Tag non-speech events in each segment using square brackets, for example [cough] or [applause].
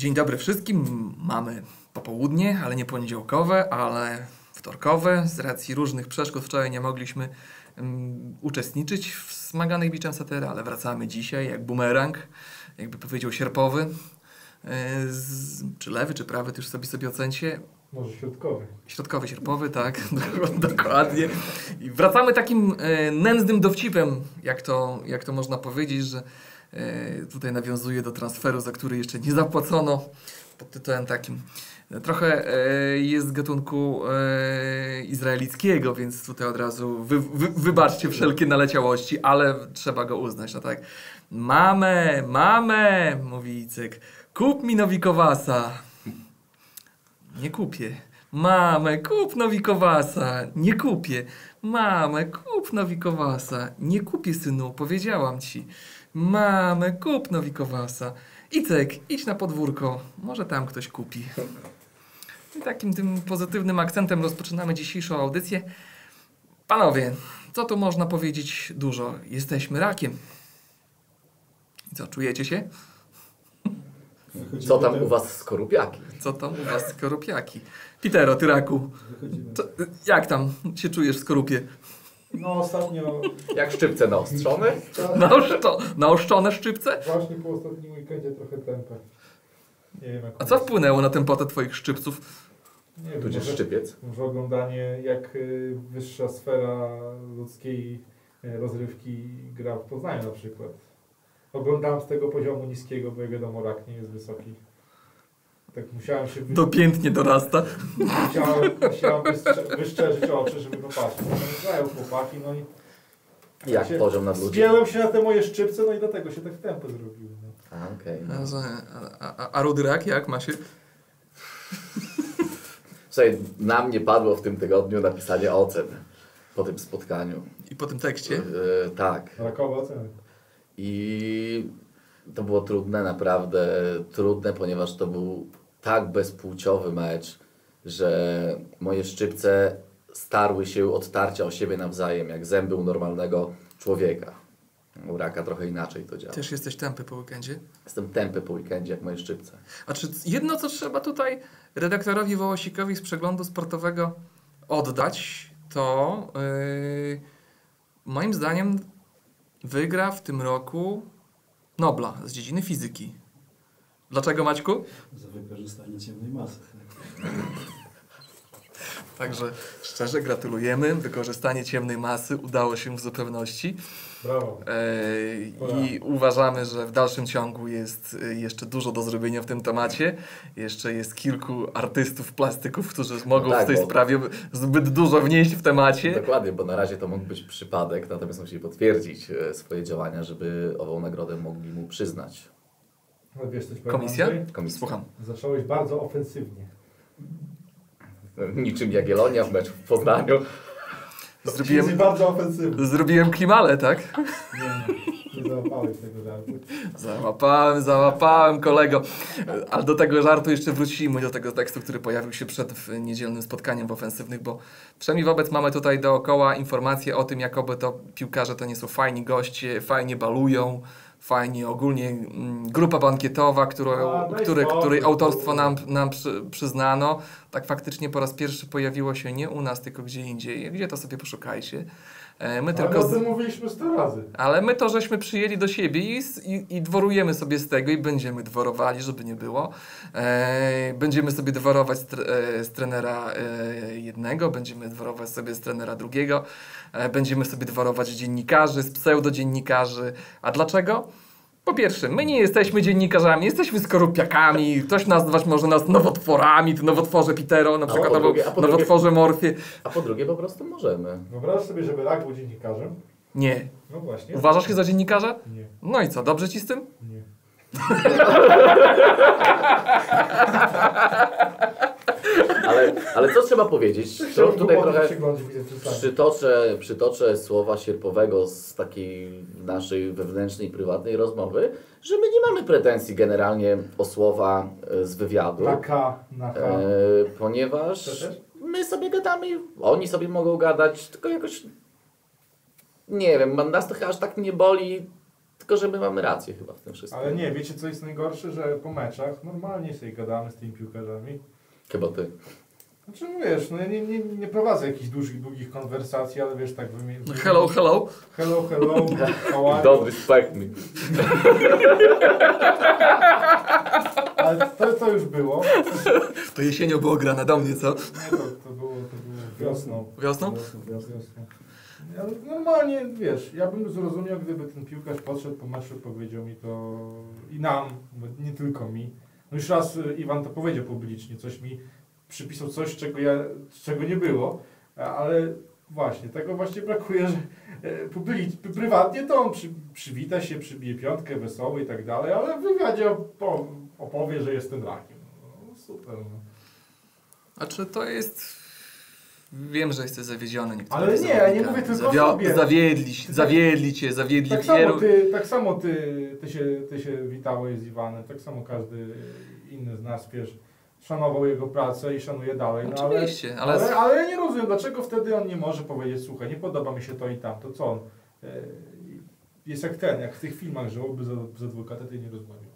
Dzień dobry wszystkim. Mamy popołudnie, ale nie poniedziałkowe, ale wtorkowe. Z racji różnych przeszkód wczoraj nie mogliśmy um, uczestniczyć w smaganych biczem satyry, ale wracamy dzisiaj jak bumerang, jakby powiedział sierpowy. E, z, czy lewy, czy prawy, to już sobie sobie ocencie. Może środkowy. Środkowy, sierpowy, tak, [laughs] dokładnie. I wracamy takim e, nędznym dowcipem, jak to, jak to można powiedzieć, że tutaj nawiązuje do transferu, za który jeszcze nie zapłacono, pod tytułem takim. Trochę e, jest z gatunku e, izraelickiego, więc tutaj od razu wy, wy, wybaczcie wszelkie naleciałości, ale trzeba go uznać, no tak. Mamę, mamę, mówi Icek, kup mi nowikowasa. Nie kupię. Mamę, kup nowikowasa. Nie kupię. Mamę, kup nowikowasa. Nie kupię, synu, powiedziałam ci. Mamę, kup nowikowasa. Icek, idź na podwórko. Może tam ktoś kupi. I takim tym pozytywnym akcentem rozpoczynamy dzisiejszą audycję. Panowie, co tu można powiedzieć dużo? Jesteśmy rakiem. I co, czujecie się? Co tam u was skorupiaki? Co tam u was skorupiaki? Pitero, ty raku, co, jak tam się czujesz w skorupie? No ostatnio, Jak szczypce naostrzone? Naoszczo, naoszczone szczypce? właśnie po ostatnim weekendzie trochę tempę. Nie wiem jak A co wpłynęło na tempotę twoich szczypców? Nie wiem, Tudzież może, szczypiec? może oglądanie jak y, wyższa sfera ludzkiej y, rozrywki gra w Poznaniu na przykład. Oglądałem z tego poziomu niskiego, bo jak wiadomo rak nie jest wysoki. Tak musiałem się wy... Dopiętnie dorasta. musiałem, musiałem wystrze- wyszczerzyć oczy, żeby popatrzeć. No i grają chłopaki, no i Jak się- poziom nad ludzi? Zgięłem się na te moje szczypce, no i dlatego się tak tempę zrobiło. No. A, okej. A, że- a, a, a rudy rak jak ma się? Słuchaj, na mnie padło w tym tygodniu napisanie ocen po tym spotkaniu. I po tym tekście? E, tak. Rakowe oceny. I to było trudne, naprawdę trudne, ponieważ to był tak bezpłciowy mecz, że moje szczypce starły się od tarcia o siebie nawzajem, jak zęby u normalnego człowieka. U raka trochę inaczej to działa. Też jesteś tępy po weekendzie. Jestem tępy po weekendzie, jak moje szczypce. A czy jedno, co trzeba tutaj redaktorowi Wołosikowi z przeglądu sportowego oddać, to yy, moim zdaniem wygra w tym roku Nobla z dziedziny fizyki. Dlaczego Maćku? Za wykorzystanie ciemnej masy. Tak? [laughs] Także szczerze gratulujemy. Wykorzystanie ciemnej masy udało się w zupełności. Brawo. Yy, I uważamy, że w dalszym ciągu jest yy, jeszcze dużo do zrobienia w tym temacie. Jeszcze jest kilku artystów, plastyków, którzy mogą tak, w tej bo- sprawie zbyt dużo wnieść w temacie. Dokładnie, bo na razie to mógł być przypadek, natomiast musi potwierdzić e, swoje działania, żeby ową nagrodę mogli mu przyznać. Ale wiesz coś Komisja? Andrzej? Komisja. Słucham. Zacząłeś bardzo ofensywnie. Niczym Jagiellonia w meczu w Poznaniu. Zrobiłem, bardzo ofensywny. zrobiłem klimale, tak? Nie, nie załapałeś tego żartu. Załapałem, załapałem kolego. Ale do tego żartu jeszcze wrócimy, do tego tekstu, który pojawił się przed niedzielnym spotkaniem w ofensywnych, bo przynajmniej wobec mamy tutaj dookoła informacje o tym, jakoby to piłkarze to nie są fajni goście, fajnie balują, fajnie ogólnie mm, grupa bankietowa, którą, A, spokój, której autorstwo nam, nam przy, przyznano. Tak faktycznie po raz pierwszy pojawiło się nie u nas, tylko gdzie indziej. Gdzie to sobie poszukajcie. E, My Ale tylko tym mówiliśmy 100 razy. Ale my to żeśmy przyjęli do siebie i, i, i dworujemy sobie z tego i będziemy dworowali, żeby nie było. E, będziemy sobie dworować z, tre, z trenera e, jednego, będziemy dworować sobie z trenera drugiego, e, będziemy sobie dworować z dziennikarzy, z pseudodziennikarzy. A dlaczego? Po pierwsze, my nie jesteśmy dziennikarzami, jesteśmy skorupiakami, ktoś nazwać może nas nowotworami, ty nowotworze Pitero, na przykład albo drugie- drugie- nowotworze Morfie. A po drugie po prostu możemy. Wyobraź sobie, żeby rak był dziennikarzem. Nie. No właśnie. Uważasz się za dziennikarza? Nie, No i co, dobrze ci z tym? nie. [laughs] Ale, ale co trzeba powiedzieć? To tutaj trochę przytoczę, przytoczę słowa Sierpowego z takiej naszej wewnętrznej, prywatnej rozmowy, że my nie mamy pretensji generalnie o słowa e, z wywiadu. Na K, na K. E, ponieważ my sobie gadamy, oni sobie mogą gadać, tylko jakoś nie wiem, nas to chyba aż tak nie boli, Tylko, że my mamy rację chyba w tym wszystkim. Ale nie, wiecie co jest najgorsze, że po meczach normalnie sobie gadamy z tymi piłkarzami. Chyba ty. Znaczy no wiesz, no ja nie, nie, nie prowadzę jakichś dużych, długich konwersacji, ale wiesz, tak wymienię. No hello, hello. Hello, hello, how are you? Don't respect me. [laughs] Ale to, to już było. To jesienią było grane do mnie, co? Nie, to, to było, to było wiosną. Wiosną? Wiosną, wiosną. Ja, normalnie, wiesz, ja bym zrozumiał, gdyby ten piłkarz podszedł po meczu powiedział mi to i nam, bo nie tylko mi. No już raz y, Iwan to powiedział publicznie, coś mi przypisał coś, czego, ja, czego nie było, ale właśnie, tego właśnie brakuje, że e, public, prywatnie to on przy, przywita się, przybije piątkę, wesoły i tak dalej, ale w wywiadzie opo, opowie, że jestem rakiem. No, super. No. A czy to jest... Wiem, że jesteś zawiedziony niektórymi Ale nie, ja nie mówię tylko o sobie. Zawiedli, się- zawiedli cię, zawiedli Tak samo, ty, tak samo ty, ty, się, ty się witałeś z Iwanem, tak samo każdy inny z nas, wiesz, szanował jego pracę i szanuje dalej. No, ale, Oczywiście, ale... ale, ale ja nie rozumiem, dlaczego wtedy on nie może powiedzieć, słuchaj, nie podoba mi się to i tamto, co on? E, jest jak ten, jak w tych filmach, że oby z, adwokatem ty nie rozmawiał.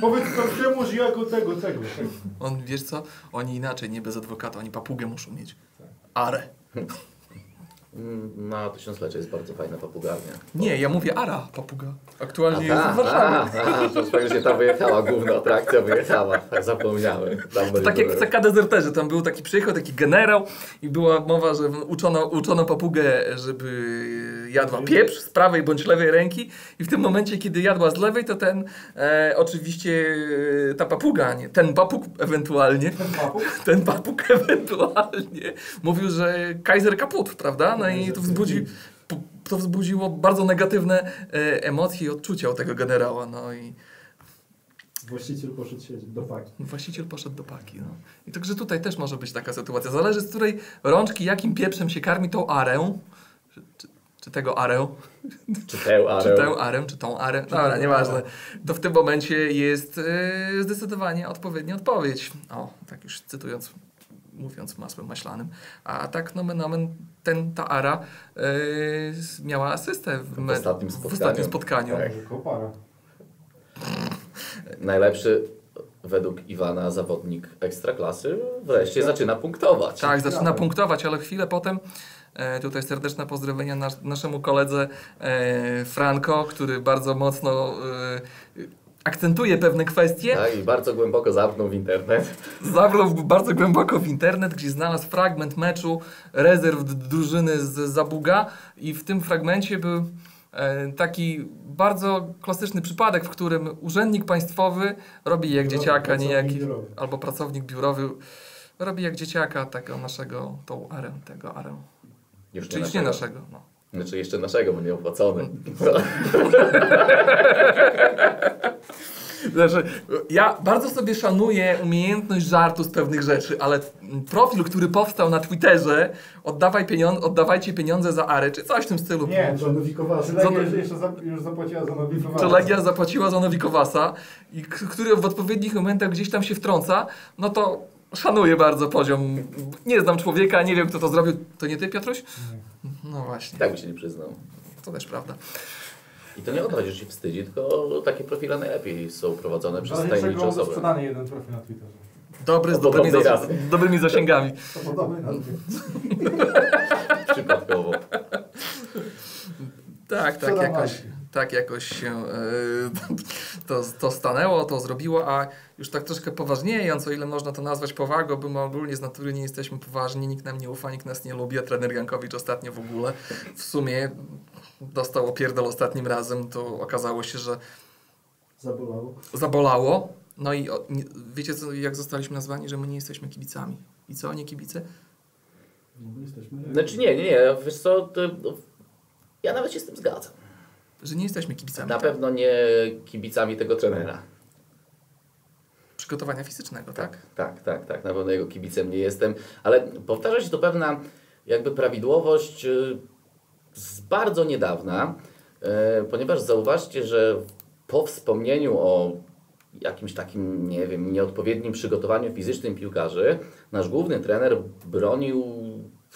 Powiedz każdemu, że ja go tego, tego, tego. On, wiesz co? Oni inaczej, nie bez adwokata, oni papugę muszą mieć. Tak. [laughs] Mm, Na tysiąclecie jest bardzo fajna papugarnia. Nie, ja mówię Ara, papuga. Aktualnie jest a, w Warszawie. a, a, to faktycznie tam wyjechała, główna atrakcja wyjechała. Tak zapomniałem. Tak jak w. CK Dezerterze, tam był taki przyjechał, taki generał i była mowa, że uczono, uczono papugę, żeby jadła pieprz z prawej bądź lewej ręki i w tym momencie, kiedy jadła z lewej, to ten e, oczywiście e, ta papuga, nie, ten papug ewentualnie, Ten papu. ten papug ewentualnie mówił, że Kaiser kaput, prawda? No i to wzbudzi, to wzbudziło bardzo negatywne e, emocje i odczucia u tego generała, no i Właściciel poszedł do paki. Właściciel poszedł do paki. No. I także tutaj też może być taka sytuacja. Zależy z której rączki, jakim pieprzem się karmi tą arę. Czy, czy, czy tego arę, Czy tę czy arę. tę arę, czy tą arę. Dobra, nieważne. To w tym momencie jest yy, zdecydowanie odpowiednia odpowiedź. O, tak już cytując, mówiąc masłem maślanym. A tak nomen omen, ten, ta ara yy, miała asystę w, W ostatnim w spotkaniu. ostatnim spotkaniu. Tak. Kopara. [laughs] Najlepszy według Iwana zawodnik ekstraklasy wreszcie zaczyna punktować. Tak, zaczyna Brawo. punktować, ale chwilę potem e, tutaj serdeczne pozdrowienia nas, naszemu koledze e, Franco, który bardzo mocno e, akcentuje pewne kwestie. Tak, i bardzo głęboko zabrnął w internet. [laughs] Zabrał bardzo głęboko w internet, gdzie znalazł fragment meczu rezerw drużyny z Zabuga i w tym fragmencie był e, taki bardzo klasyczny przypadek, w którym urzędnik państwowy robi jak dzieciaka, niejaki, biurowy. albo pracownik biurowy robi jak dzieciaka tego naszego, tą arę, tego arę. Już Czyli nie naszego. No. Znaczy jeszcze naszego, bo nie opłacony. [laughs] Znaczy, ja bardzo sobie szanuję umiejętność żartu z pewnych rzeczy, ale profil, który powstał na Twitterze, oddawaj pieniądze, oddawajcie pieniądze za Arę, czy coś w tym stylu. Nie, Johnowi Czy Kowalski. Legia jeszcze za, już zapłaciła za nowy Czy Legia zapłaciła za Nowikowasa, i który w odpowiednich momentach gdzieś tam się wtrąca, no to szanuję bardzo poziom. Nie znam człowieka, nie wiem kto to zrobił. To nie ty, Piotruś? No właśnie, Tak by się nie przyznał. to też prawda. I to nie o to chodzi, że się wstydzi, tylko takie profile najlepiej są prowadzone przez Ale tajemnicze osoby. sprzedany jeden profil na Twitterze. Dobry, z dobrymi, zas- razy. dobrymi zasięgami. [laughs] To podobny. Przypadkowo. Tak, tak jakoś, tak jakoś się e, [laughs] to, to stanęło, to zrobiło, a już tak troszkę poważniejąc, o ile można to nazwać powagą, bo my ogólnie z natury nie jesteśmy poważni, nikt nam nie ufa, nikt nas nie lubi, a trener Jankowicz ostatnio w ogóle w sumie dostał opierdol ostatnim razem, to okazało się, że Zabolało. zabolało. No i o, nie, wiecie co, jak zostaliśmy nazwani, że my nie jesteśmy kibicami. I co, nie kibice? No jesteśmy... Znaczy nie, nie, nie, wiesz co, to, ja nawet się z tym zgadzam. Że nie jesteśmy kibicami Na pewno nie kibicami tego trenera. przygotowania fizycznego, tak? Tak, tak, tak. Na pewno jego kibicem nie jestem, ale powtarza się to pewna jakby prawidłowość y, z bardzo niedawna, y, ponieważ zauważcie, że po wspomnieniu o jakimś takim, nie wiem, nieodpowiednim przygotowaniu fizycznym piłkarzy, nasz główny trener bronił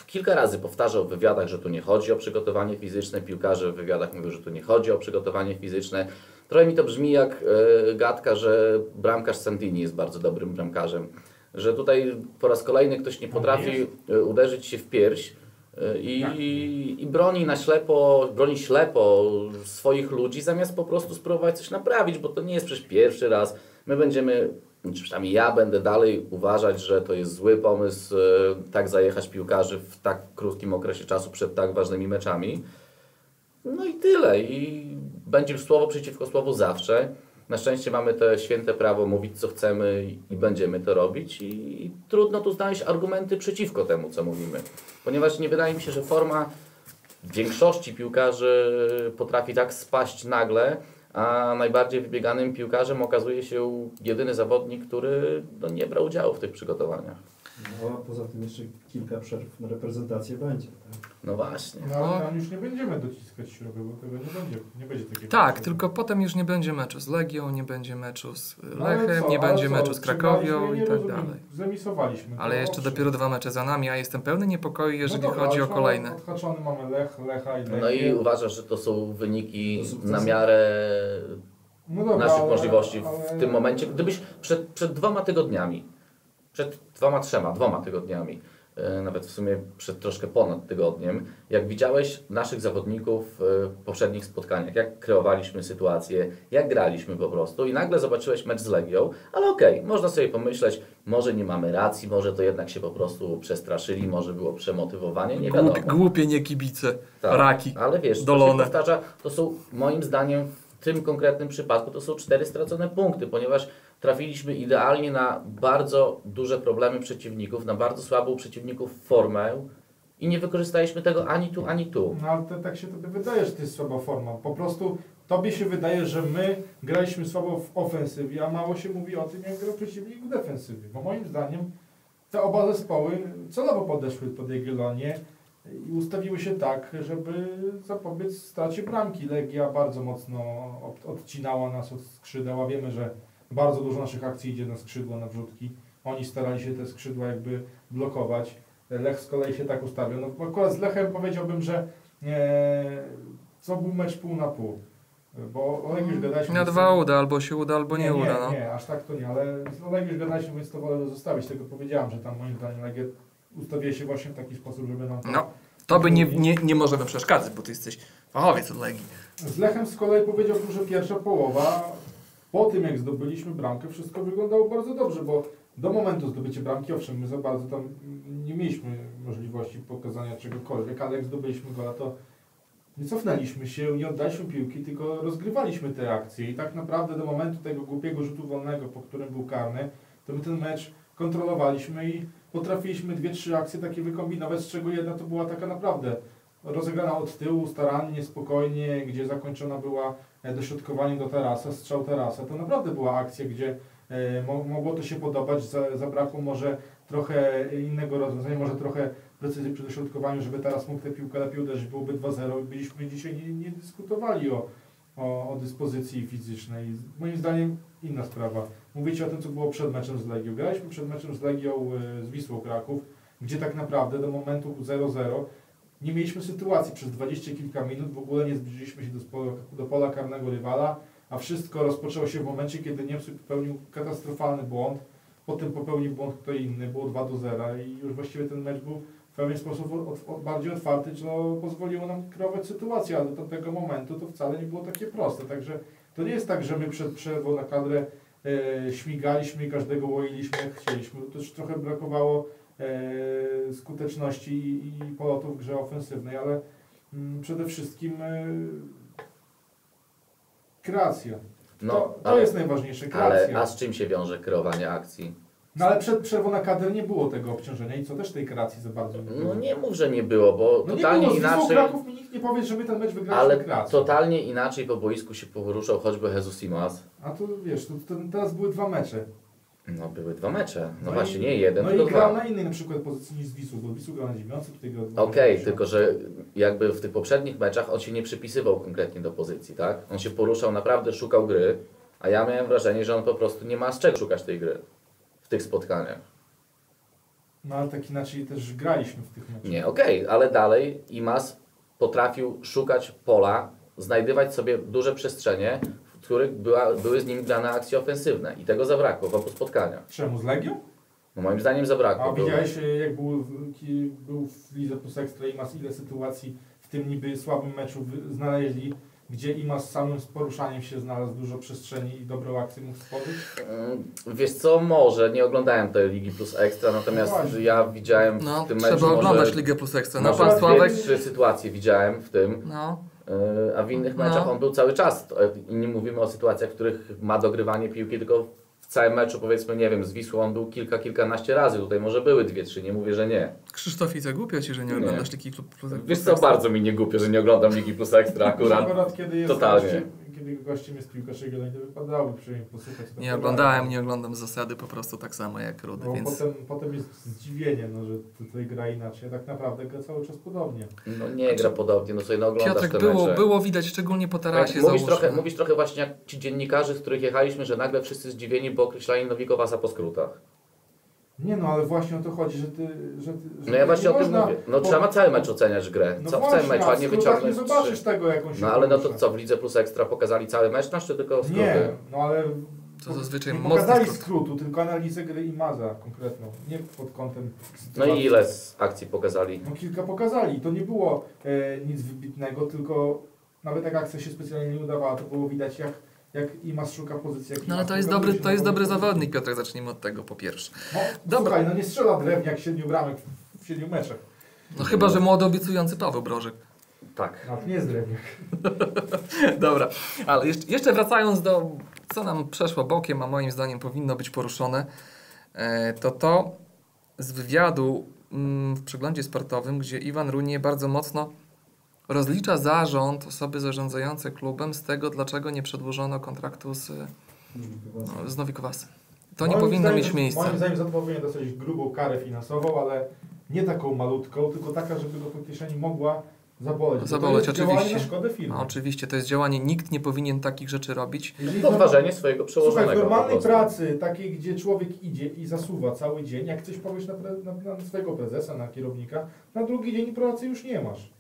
kilka razy powtarzał w wywiadach, że tu nie chodzi o przygotowanie fizyczne. Piłkarze w wywiadach mówią, że tu nie chodzi o przygotowanie fizyczne. Trochę mi to brzmi jak e, gadka, że bramkarz Santini jest bardzo dobrym bramkarzem. Że tutaj po raz kolejny ktoś nie potrafi e, uderzyć się w pierś e, i, Jak? i broni na ślepo, broni ślepo swoich ludzi, zamiast po prostu spróbować coś naprawić, bo to nie jest przecież pierwszy raz. My będziemy, czy przynajmniej ja będę dalej uważać, że to jest zły pomysł e, tak zajechać piłkarzy w tak krótkim okresie czasu przed tak ważnymi meczami. No i tyle. I będzie słowo przeciwko słowu zawsze. Na szczęście mamy te święte prawo mówić, co chcemy i będziemy to robić. I, i trudno tu znaleźć argumenty przeciwko temu, co mówimy. Ponieważ nie wydaje mi się, że forma większości piłkarzy potrafi tak spaść nagle, a najbardziej wybieganym piłkarzem okazuje się jedyny zawodnik, który no, nie brał udziału w tych przygotowaniach. No, a poza tym jeszcze kilka przerw na reprezentację będzie. Tak? No właśnie. No ale tam już nie będziemy dociskać śruby, bo tego nie będzie, nie będzie takiego. Tak, tylko potem już nie będzie meczu z Legią, nie będzie meczu z No Lechem, co, nie będzie co, meczu z Krakowią i tak rozumiem, dalej. Zremisowaliśmy. Ale to jeszcze owszem. dopiero dwa mecze za nami, a jestem pełny niepokoju, jeżeli No dobra, chodzi o kolejne. Odhaczony mamy Lech, Lecha i Lechię. No i uważasz, że to są wyniki To na miarę No dobra, naszych ale- możliwości w ale- tym momencie. Gdybyś przed, przed dwoma tygodniami, przed dwoma, trzema, dwoma tygodniami, nawet w sumie przed troszkę ponad tygodniem, jak widziałeś naszych zawodników e, w poprzednich spotkaniach, jak kreowaliśmy sytuację, jak graliśmy po prostu i nagle zobaczyłeś mecz z Legią, ale okej, można sobie pomyśleć, może nie mamy racji, może to jednak się po prostu przestraszyli, może było przemotywowanie, nie wiadomo. Głupie, nie kibice, Tak. raki. Ale wiesz, to się dolone. powtarza, to są moim zdaniem w tym konkretnym przypadku to są cztery stracone punkty, ponieważ trafiliśmy idealnie na bardzo duże problemy przeciwników, na bardzo słabą przeciwników formę i nie wykorzystaliśmy tego ani tu, ani tu. No ale to, tak się tobie wydaje, że to jest słaba forma. Po prostu tobie się wydaje, że my graliśmy słabo w ofensywie, a mało się mówi o tym, jak grał przeciwnik w defensywie. Bo moim zdaniem te oba zespoły celowo podeszły pod Jagiellonię i ustawiły się tak, żeby zapobiec stracie bramki. Legia bardzo mocno od- odcinała nas od skrzydeł, a wiemy, że bardzo dużo naszych akcji idzie na skrzydła, na wrzutki. Oni starali się te skrzydła jakby blokować. Lech z kolei się tak ustawiał. No, akurat z Lechem powiedziałbym, że e, co był mecz pół na pół. Bo Oleg już gadaliśmy... Na dwa uda, albo się uda, albo nie, nie, uda. nie, No. nie, aż tak to nie, ale z Oleg już gadaliśmy, więc to wolę zostawić. Tego powiedziałem, że tam moim zdaniem Legia ustawiła się właśnie w taki sposób, żeby nam... to- no, to by nie, nie, nie możemy przeszkadzać, bo ty jesteś fachowiec od Legii. Z Lechem z kolei powiedziałbym, że pierwsza połowa, po tym jak zdobyliśmy bramkę, wszystko wyglądało bardzo dobrze, bo do momentu zdobycia bramki, owszem, my za bardzo tam nie mieliśmy możliwości pokazania czegokolwiek, ale jak zdobyliśmy gola, to nie cofnęliśmy się, nie oddaliśmy piłki, tylko rozgrywaliśmy te akcje. I tak naprawdę do momentu tego głupiego rzutu wolnego, po którym był karny, to my ten mecz kontrolowaliśmy i potrafiliśmy dwie, trzy akcje takie wykombinować, z czego jedna to była taka naprawdę rozegrana od tyłu, starannie, spokojnie, gdzie zakończona była e, dośrodkowaniem do tarasa, strzał tarasa. To naprawdę była akcja, gdzie e, mo, mogło to się podobać, za, zabrakło może trochę innego rozwiązania, może trochę precyzji przy dośrodkowaniu, żeby teraz mógł tę piłkę lepiej uderzyć, byłoby 2-0 i byliśmy dzisiaj nie, nie dyskutowali o, o, o dyspozycji fizycznej. Moim zdaniem inna sprawa. Mówicie o tym, co było przed meczem z Legią. Graliśmy przed meczem z Legią e, z Wisłą Kraków, gdzie tak naprawdę do momentu 0-0 nie mieliśmy sytuacji. Przez dwadzieścia kilka minut, w ogóle nie zbliżyliśmy się do, do pola karnego rywala, a wszystko rozpoczęło się w momencie, kiedy Niemcy popełnił katastrofalny błąd, potem popełnił błąd kto inny, było 2 do 0 i już właściwie ten mecz był w pewien sposób od, od, bardziej otwarty, co pozwoliło nam kreować sytuację, ale do tamtego momentu to wcale nie było takie proste, także to nie jest tak, że my przed przerwą na kadrę e, śmigaliśmy i każdego łoiliśmy jak chcieliśmy, to też trochę brakowało skuteczności i, polotów w grze ofensywnej, ale mm, przede wszystkim e, kreacja. No, to to ale, jest najważniejsze, ale kreacja. a z czym się wiąże kreowanie akcji? No ale przed przerwą na kadrę nie było tego obciążenia i co też tej kreacji za bardzo nie było. No nie mów, że nie było, bo no nie totalnie było, z Wisłą inaczej. Kraków mi nikt nie powie, że my ten mecz wygraliśmy Ale totalnie inaczej po boisku się poruszał choćby Jesus Imas. A tu wiesz, to, to, teraz były dwa mecze. No były dwa mecze. No, No właśnie, i- nie jeden, No tylko i grał dwa. na innej na przykład pozycji niż z Wisłą, bo Wisłą grał na dziewiątce, tutaj grał Okej, pierwszym. tylko że jakby w tych poprzednich meczach on się nie przypisywał konkretnie do pozycji, tak? On się poruszał, naprawdę szukał gry, a ja miałem wrażenie, że on po prostu nie ma z czego szukać tej gry w tych spotkaniach. No ale tak inaczej też graliśmy w tych meczach. Nie, okej, ale dalej Imas potrafił szukać pola, znajdywać sobie duże przestrzenie, których była, były z nim grane akcje ofensywne i tego zabrakło w obu spotkaniach. Czemu? Z Legią? No moim zdaniem zabrakło. A Było- widziałeś e, jak był, był w Lidze Plus Ekstra Imas, ile sytuacji w tym niby słabym meczu znaleźli, gdzie Imas samym z poruszaniem się znalazł dużo przestrzeni i dobrą akcję mógł stworzyć? Mm, Wiesz co, może, nie oglądałem tej Ligi Plus Ekstra, natomiast No ja widziałem No, w tym trzeba meczu oglądać może, Ligę Plus Ekstra. No, pan Sławek... trzy sytuacje widziałem w tym, No, a w innych No. meczach on był cały czas. E, I nie mówimy o sytuacjach, w których ma dogrywanie piłki, tylko w całym meczu, powiedzmy, nie wiem, z Wisłą on był kilka, kilkanaście razy, tutaj może były dwie, trzy, nie mówię, że nie. Krzysztofice, głupio Ci, że nie Nie. oglądasz Ligi Plus Plus Wiesz co, bardzo mi nie głupio, że nie oglądam Ligi Plus Ekstra akurat. Akurat kiedy jest Totalnie. Kiedy gościem jest piłkarz Jagiellonii, to wypadałoby przynajmniej posłuchać. Nie oglądałem, nie oglądam zasady po prostu tak samo jak Rudy, Bo więc... potem, potem jest zdziwienie, no, że tutaj gra inaczej, a tak naprawdę gra cały czas podobnie. No nie gra podobnie, no sobie no oglądasz Piotrek, te było, mecze. było widać, szczególnie po tarasie, Tak, mówisz, trochę, mówisz trochę właśnie jak ci dziennikarze, z których jechaliśmy, że nagle wszyscy zdziwieni, bo określali Nowikowasa po skrótach. Nie no, ale właśnie o to chodzi, że ty... Że ty że No ja właśnie nie o tym można- mówię. No bo- trzeba cały mecz oceniać grę. No Co, w właśnie, całym meczu, a w nie wyciągnąć nie zobaczysz trzy. tego, jak on się No ale no to porusza. co, w Lidze Plus Ekstra pokazali cały mecz nasz, czy tylko skróty? Nie, no ale... To zazwyczaj nie pokazali skrót. skrótu, tylko analizę gry i maza konkretną, nie pod kątem... No sytuacji. i ile z akcji pokazali? No kilka pokazali. To nie było e, nic wybitnego, tylko nawet jak akcja się specjalnie nie udawała, to było widać jak, jak Imas szuka pozycji. Jak No ale to jest dobry, to jest dobry zawodnik, Piotrek, zacznijmy od tego po pierwsze. No, Dobra. Słuchaj, no nie strzela drewniak siedmiu bramek w, w siedmiu meczach. No chyba, że młody obiecujący Paweł Brożek. Tak. No, to nie jest drewniak. [laughs] Dobra, ale jeszcze, jeszcze wracając do, co nam przeszło bokiem, a moim zdaniem powinno być poruszone, e, to to z wywiadu mm, w przeglądzie sportowym, gdzie Iwan Runie bardzo mocno rozlicza zarząd, osoby zarządzające klubem z tego, dlaczego nie przedłużono kontraktu z, z Nowikowasem. To nie Moim powinno zdaniem- mieć miejsca. Moim zdaniem za to powinien dostać grubą karę finansową, ale nie taką malutką, tylko taka, żeby go po kieszeni mogła zaboleć. Bo Zaboleć, to jest działanie oczywiście. na szkodę firmy. No, oczywiście, to jest działanie, nikt nie powinien takich rzeczy robić. Podważenie swojego Słuchaj, w przełożonego normalnej pracy, takiej, gdzie człowiek idzie i zasuwa cały dzień, jak coś powiesz na, pre, na, na swojego prezesa, na kierownika, na drugi dzień pracy już nie masz.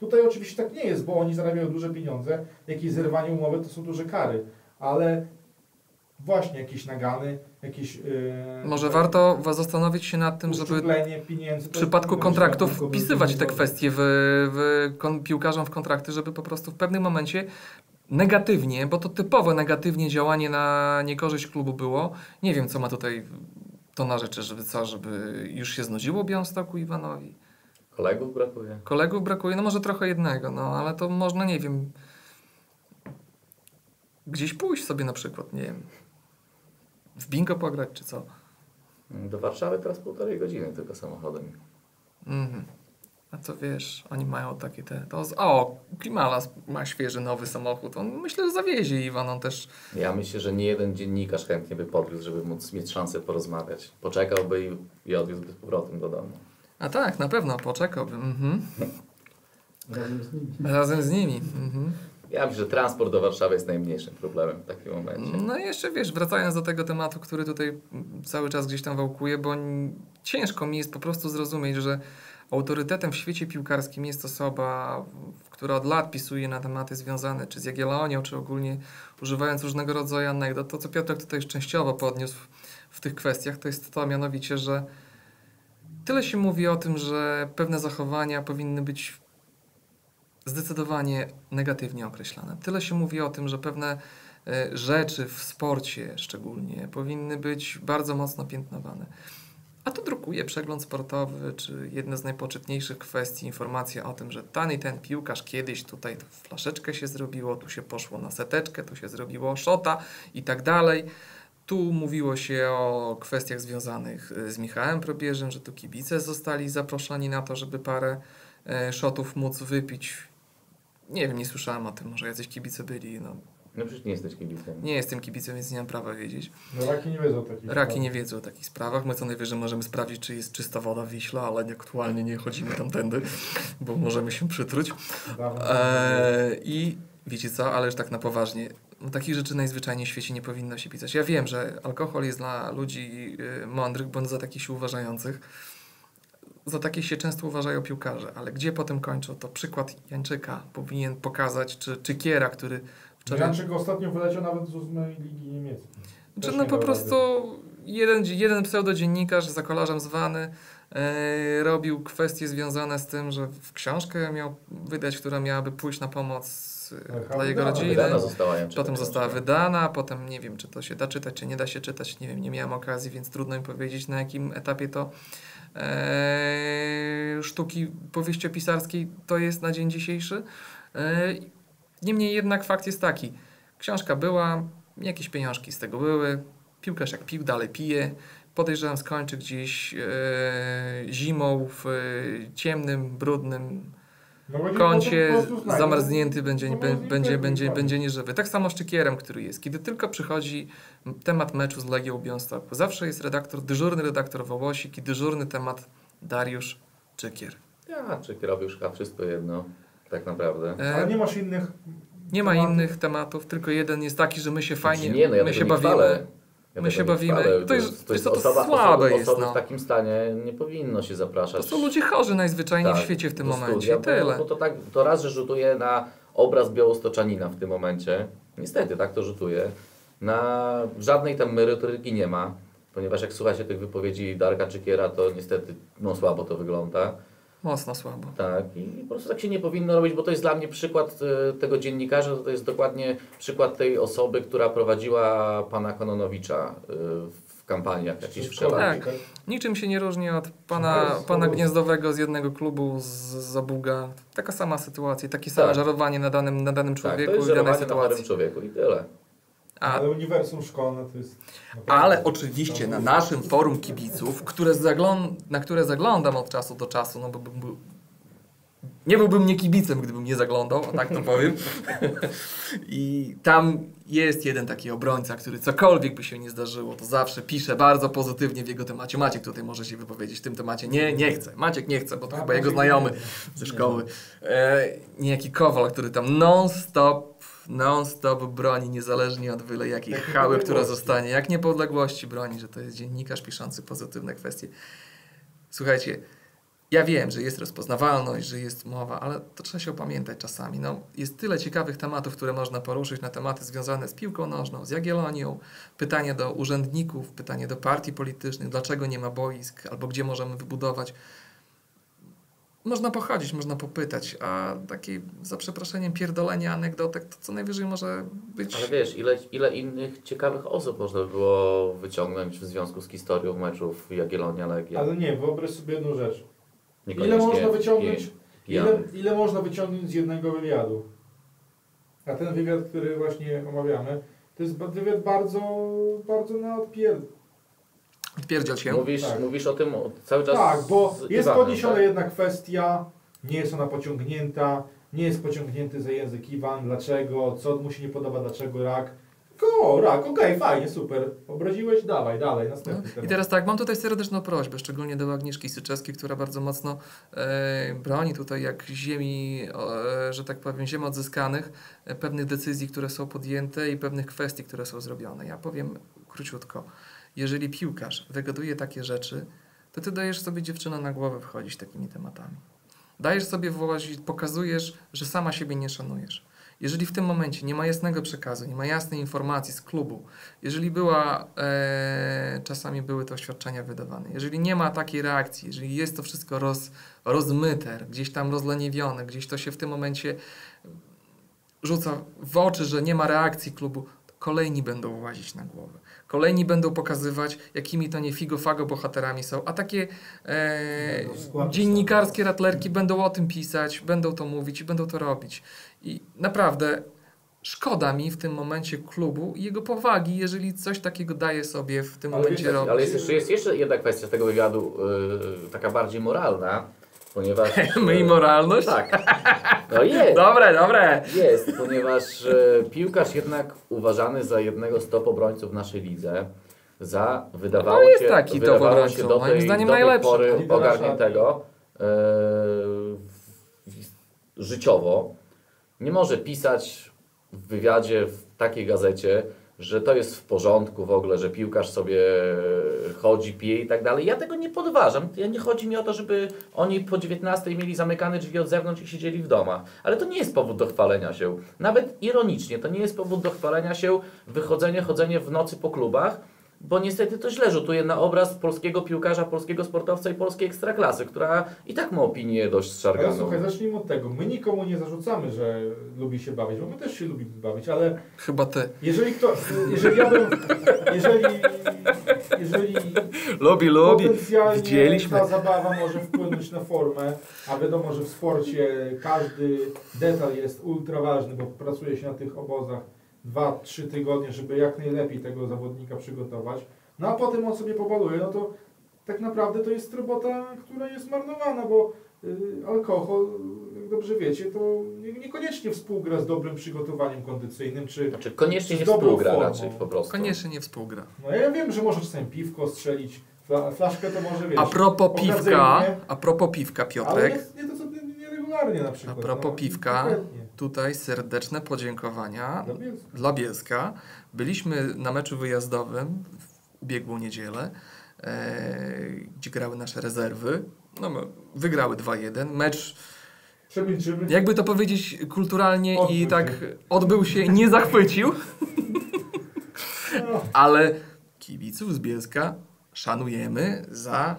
Tutaj oczywiście tak nie jest, bo oni zarabiają duże pieniądze, jakieś zerwanie umowy to są duże kary, ale właśnie jakieś nagany, jakieś... Yy, Może warto wa- zastanowić się nad tym, żeby pieniędzy. w przypadku kontraktów wpisywać te kwestie w, w piłkarzom w kontrakty, żeby po prostu w pewnym momencie negatywnie, bo to typowo negatywnie działanie na niekorzyść klubu było. Nie wiem, co ma tutaj to na rzeczy, żeby co, żeby już się znudziło Białymstoku Iwanowi. Kolegów brakuje. Kolegów brakuje, no może trochę jednego, no ale to można, nie wiem, gdzieś pójść sobie na przykład, nie wiem, w bingo pograć czy co. Do Warszawy teraz półtorej godziny tylko samochodem. Mhm. A to wiesz, oni mają takie te. To z, o, Klimala ma świeży nowy samochód. On myślę, że zawiezie Iwan. On też. Ja myślę, że nie jeden dziennikarz chętnie by podwiózł, żeby móc mieć szansę porozmawiać. Poczekałby i, i odwiózłby z powrotem do domu. A tak, na pewno poczekałbym. Mhm. Razem z nimi. Razem z nimi. Mhm. Ja myślę, że transport do Warszawy jest najmniejszym problemem w takim momencie. No i jeszcze wiesz, wracając do tego tematu, który tutaj cały czas gdzieś tam wałkuje, bo ciężko mi jest po prostu zrozumieć, że autorytetem w świecie piłkarskim jest osoba, która od lat pisuje na tematy związane czy z Jagiellonią, czy ogólnie używając różnego rodzaju anegdot. To, co Piotrek tutaj już częściowo podniósł w tych kwestiach, to jest to mianowicie, że tyle się mówi o tym, że pewne zachowania powinny być zdecydowanie negatywnie określane. Tyle się mówi o tym, że pewne e, rzeczy w sporcie szczególnie powinny być bardzo mocno piętnowane. A tu drukuje przegląd sportowy, czy jedna z najpoczytniejszych kwestii, informacja o tym, że ten i ten piłkarz kiedyś tutaj flaszeczkę się zrobiło, tu się poszło na seteczkę, tu się zrobiło szota i tak dalej. Tu mówiło się o kwestiach związanych e, z Michałem Probierzem, że tu kibice zostali zaproszeni na to, żeby parę e, szotów móc wypić. Nie wiem, nie słyszałem o tym, może jacyś kibice byli. No, No przecież nie jesteś kibicem. nie jestem kibicem, więc nie mam prawa wiedzieć. No raki nie wiedzą takich Raki spraw. nie wiedzą o takich sprawach. My co najwyżej możemy sprawdzić, czy jest czysta woda w Wiśle, ale nie- aktualnie nie chodzimy tamtędy, bo możemy się przytruć. Dawno. Eee, I wiecie co, ale już tak na poważnie. No, takich rzeczy najzwyczajniej w świecie nie powinno się pisać. Ja wiem, że alkohol jest dla ludzi y, mądrych bądź za takich się uważających. za takie się często uważają piłkarze, ale gdzie potem kończą, to przykład Jańczyka powinien pokazać, czy, czy Kiera, który wczoraj... Janczyk ostatnio wyleciał nawet z ósmej ligi niemieckiej. Czy no po prostu jeden, jeden pseudodziennikarz, za kolarzem zwany, e, robił kwestie związane z tym, że w książkę miał wydać, która miałaby pójść na pomoc Aha, dla jego rodziny. Wydana została Potem została wydana, potem nie wiem, czy to się da czytać, czy nie da się czytać. Nie wiem, nie miałem okazji, więc trudno mi powiedzieć, na jakim etapie to e, sztuki powieściopisarskiej to jest na dzień dzisiejszy. E, niemniej jednak fakt jest taki. Książka była, jakieś pieniążki z tego były, piłkarz jak pił, dalej pije. Podejrzewam skończy gdzieś e, zimą w e, ciemnym, brudnym No kącie zamarznięty będzie, No, bę- będzie, będzie, tak, będzie nieżywy. Tak samo z Czykierem, który jest. Kiedy tylko przychodzi temat meczu z Legią Białystok, zawsze jest redaktor, dyżurny redaktor Wołosik i dyżurny temat Dariusz Czykier. Janczyk robił szka, wszystko jedno, tak naprawdę. E, Ale nie masz innych... nie ma tematów? innych tematów, tylko jeden jest taki, że my się fajnie, nie, no ja my się bawimy. chwalę. Ja My się bawimy. To jest- to co, to osoba, słabe osoby, jest, Osoby no. w takim stanie nie powinno się To zapraszać. są ludzie chorzy najzwyczajniej w Tak, świecie w tym momencie. studia, Tyle. Bo to, tak, to raz, że rzutuje na obraz białostoczanina w tym momencie. Niestety, tak to rzutuje. Na żadnej tam merytoryki nie ma, ponieważ jak słucha się tych wypowiedzi Darka Czykiera, to niestety no, słabo to wygląda. Mocno słabo. Tak, i po prostu tak się nie powinno robić, bo to jest dla mnie przykład e, tego dziennikarza, to jest dokładnie przykład tej osoby, która prowadziła pana Kononowicza e, w kampaniach jakichś wszelakich. Tak. Niczym się nie różni od pana, pana Gniezdowego z jednego klubu z Zabuga. Taka sama sytuacja, takie same Tak. żarowanie na danym, na danym Tak, człowieku to jest i danej żerowanie na sytuacji. człowieku i tyle. A, Ale uniwersum szkolne to jest... ale oczywiście na naszym forum kibiców, które na które zaglądam od czasu do czasu, no bo bym był, nie byłbym nie kibicem, gdybym nie zaglądał, o tak to powiem. [laughs] I tam jest jeden taki obrońca, który cokolwiek by się nie zdarzyło, to zawsze pisze bardzo pozytywnie w jego temacie. Maciek tutaj może się wypowiedzieć w tym temacie. Nie, nie chce. Maciek nie chce, bo to A, chyba jego znajomy nie. ze szkoły. E, niejaki Kowal, który tam non-stop, non-stop broni, niezależnie od byle jakiej Jak chały, która zostanie. Jak niepodległości broni, że to jest dziennikarz piszący pozytywne kwestie. Słuchajcie, ja wiem, że jest rozpoznawalność, że jest mowa, ale to trzeba się opamiętać czasami. No, jest tyle ciekawych tematów, które można poruszyć na tematy związane z piłką nożną, z Jagiellonią, pytanie do urzędników, pytanie do partii politycznych, dlaczego nie ma boisk, albo gdzie możemy wybudować. Można pochodzić, można popytać, a takie, za przeproszeniem, pierdolenie anegdotek, to co najwyżej może być... Ale wiesz, ile, ile innych ciekawych osób można by było wyciągnąć w związku z historią meczów Jagiellonia-Legia. Ale nie, wyobraź sobie jedną rzecz. Ile można wyciągnąć, ile, ile można wyciągnąć z jednego wywiadu? A ten wywiad, który właśnie omawiamy, to jest wywiad bardzo, bardzo na odpier... Odpierdziel się. Mówisz, Tak. mówisz o tym cały czas Tak, bo jest Iwanem, podniesiona tak? jedna kwestia, nie jest ona pociągnięta, nie jest pociągnięty za język Iwan, dlaczego, co mu się nie podoba, dlaczego rak. O, rak, okej, fajnie, super. Obraziłeś, dawaj, dalej, następny No, I temat. teraz tak, mam tutaj serdeczną prośbę, szczególnie do Agnieszki Syczewskiej, która bardzo mocno e, broni tutaj jak ziemi, e, że tak powiem, ziem odzyskanych, e, pewnych decyzji, które są podjęte i pewnych kwestii, które są zrobione. Ja powiem króciutko. Jeżeli piłkarz wygaduje takie rzeczy, to ty dajesz sobie dziewczynę na głowę wchodzić takimi tematami. Dajesz sobie wyłazić, pokazujesz, że sama siebie nie szanujesz. Jeżeli w tym momencie nie ma jasnego przekazu, nie ma jasnej informacji z klubu, jeżeli była, e, czasami były te oświadczenia wydawane, jeżeli nie ma takiej reakcji, jeżeli jest to wszystko roz, rozmyte, gdzieś tam rozleniwione, gdzieś to się w tym momencie rzuca w oczy, że nie ma reakcji klubu, kolejni będą łazić na głowę. Kolejni będą pokazywać, jakimi to nie figo-fago bohaterami są, a takie e, dziennikarskie ratlerki będą o tym pisać, będą to mówić i będą to robić. I naprawdę szkoda mi w tym momencie klubu i jego powagi, jeżeli coś takiego daje sobie w tym Ale momencie wiecie, robić. Ale jest jeszcze, jest jeszcze jedna kwestia tego wywiadu, yy, taka bardziej moralna, ponieważ... [laughs] My i moralność? Tak. No jest. Dobre, dobre. Jest, ponieważ e, piłkarz jednak uważany za jednego z top obrońców naszej lidze, za wydawało No jest się, taki top wydawało obrońcą, się do tej, zdaniem do tej najlepszy. pory ogarniętego e, życiowo. Nie może pisać w wywiadzie w takiej gazecie, że to jest w porządku w ogóle, że piłkarz sobie chodzi, pije i tak dalej. Ja tego nie podważam. Ja nie chodzi mi o to, żeby oni po 19 mieli zamykane drzwi od zewnątrz i siedzieli w domach. Ale to nie jest powód do chwalenia się. Nawet ironicznie, to nie jest powód do chwalenia się wychodzenie, chodzenie w nocy po klubach, bo niestety to źle rzutuje na obraz polskiego piłkarza, polskiego sportowca i polskiej ekstraklasy, która i tak ma opinię dość Ale zszarganą. słuchaj, zacznijmy od tego. My nikomu nie zarzucamy, że lubi się bawić, bo my też się lubimy bawić, ale Chyba ty. jeżeli kto, jeżeli ja bym, jeżeli, jeżeli Lubi, potencjalnie Widzieliśmy. ta zabawa może wpłynąć na formę, a wiadomo, że w sporcie każdy detal jest ultra ważny, bo pracuje się na tych obozach 2-3 tygodnie, żeby jak najlepiej tego zawodnika przygotować, no a potem on sobie pobaluje, no to tak naprawdę to jest robota, która jest marnowana, bo y, alkohol, jak dobrze wiecie, to nie- niekoniecznie współgra z dobrym przygotowaniem kondycyjnym, czy Znaczy koniecznie Z nie dobrą współgra formą. raczej po prostu. Koniecznie nie współgra. no ja wiem, że może czasem piwko strzelić, fla, flaszkę to może wiesz. A propos piwka, a propos piwka, Ale Piotrek, nie, nie to co nieregularnie na a przykład. propos no, piwka, konkretnie. Tutaj serdeczne podziękowania Dla Bielska. dla Bielska. Byliśmy na meczu wyjazdowym w ubiegłą niedzielę, e, gdzie grały nasze rezerwy. No, wygrały 2-1. Mecz, Przemilczymy. jakby to powiedzieć kulturalnie i Odbył tak się. odbył się, nie zachwycił, No, [laughs] ale kibiców z Bielska szanujemy za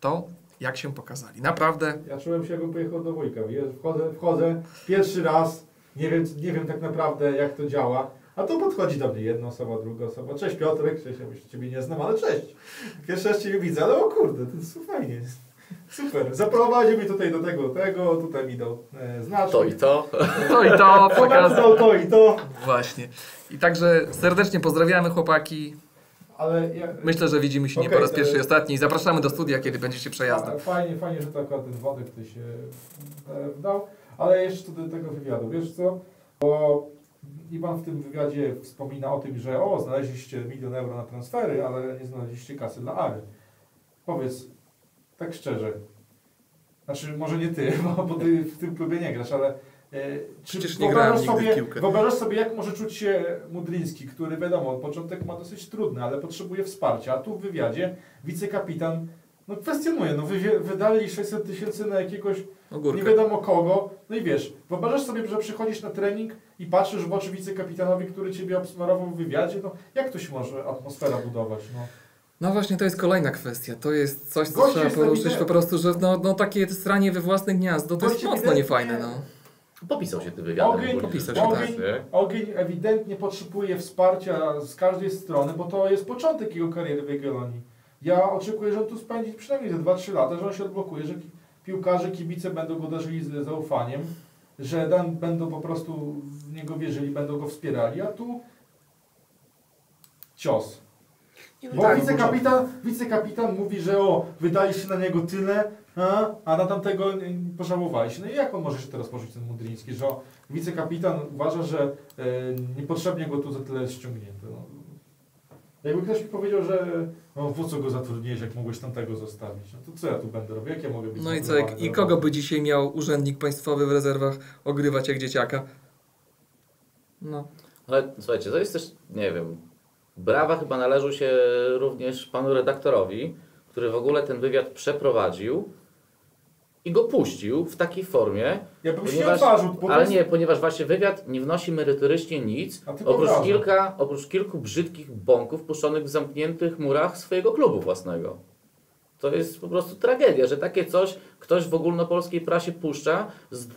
to, jak się pokazali. Naprawdę ja czułem się jakbym pojechał do Wojka. wiesz, Wchodzę, wchodzę pierwszy raz, nie wiem, nie wiem tak naprawdę jak to działa. A to podchodzi do mnie jedna osoba, druga osoba. Cześć Piotrek, cześć, ja już Ciebie nie znam, ale cześć. Pierwszy raz Ciebie widzę, ale o kurde, to jest fajnie. Super. Zaprowadził mnie tutaj do tego, tego, tutaj mi dał e, znaczek. To i to. to i to pokazał. to i to. Właśnie. I także serdecznie pozdrawiamy chłopaki. Ale ja, Myślę, że widzimy się nie Okej, po raz pierwszy i ostatni. Zapraszamy do studia, kiedy będziecie przejazdem. Fa- Fajnie, fajnie, że to akurat ten wątek ty się e, wdał, ale jeszcze do tego wywiadu, wiesz co, bo Iwan w tym wywiadzie wspomina o tym, że o, znaleźliście milion euro na transfery, ale nie znaleźliście kasy dla Ary. Powiedz, tak szczerze, znaczy może nie ty, [laughs] bo, bo ty w tym klubie nie grasz, ale czy Przecież nie grałem sobie, piłkę. wyobrażasz sobie, jak może czuć się Mudryński, który wiadomo, początek ma dosyć trudny, ale potrzebuje wsparcia, a tu w wywiadzie wicekapitan no kwestionuje, no wy, wydali 600 tysięcy na jakiegoś nie Ogórkę. wiadomo kogo, no i wiesz, wyobrażasz sobie, że przychodzisz na trening i patrzysz w oczy wicekapitanowi, który ciebie obsmarował w wywiadzie, no jak to się może atmosfera budować, no. No właśnie, to jest kolejna kwestia. To jest coś, co Gość trzeba poruszyć po prostu, że no, no takie stranie we własne gniazdo to Gość jest mocno niefajne, no. Popisał się tym wywiadem. Ogień, popisał się, biorąc, tak. Ogień ewidentnie potrzebuje wsparcia z każdej strony, bo to jest początek jego kariery w Jagiellonii. Ja oczekuję, że on tu spędzi przynajmniej ze 2-3 lata, że on się odblokuje, że piłkarze, kibice będą go darzyli z zaufaniem, że dan, będą po prostu w niego wierzyli, będą go wspierali, a tu cios. Bo tak, wicekapitan, wicekapitan mówi, że o, wydaliście na niego tyle, a, a na tamtego pożałowaliście. No i jak on może się teraz poczuć, ten Mudryński, że wicekapitan uważa, że e, niepotrzebnie go tu za tyle jest ściągnięty. No. Jakby ktoś mi powiedział, że no, po co go zatrudniłeś, jak mogłeś tamtego zostawić, no to co ja tu będę robił, jak ja mogę być No i co, jak, i kogo by dzisiaj miał urzędnik państwowy w rezerwach ogrywać jak dzieciaka? No. Ale słuchajcie, to jest też, nie wiem, brawa chyba należą się również panu redaktorowi, który w ogóle ten wywiad przeprowadził i go puścił w takiej formie, Ja bym się nie ponieważ, odważył, bo to ale jest- nie, ponieważ właśnie wywiad nie wnosi merytorycznie nic, oprócz, kilka, oprócz kilku brzydkich bąków puszczonych w zamkniętych murach swojego klubu własnego. To jest po prostu tragedia, że takie coś ktoś w ogólnopolskiej prasie puszcza. Z,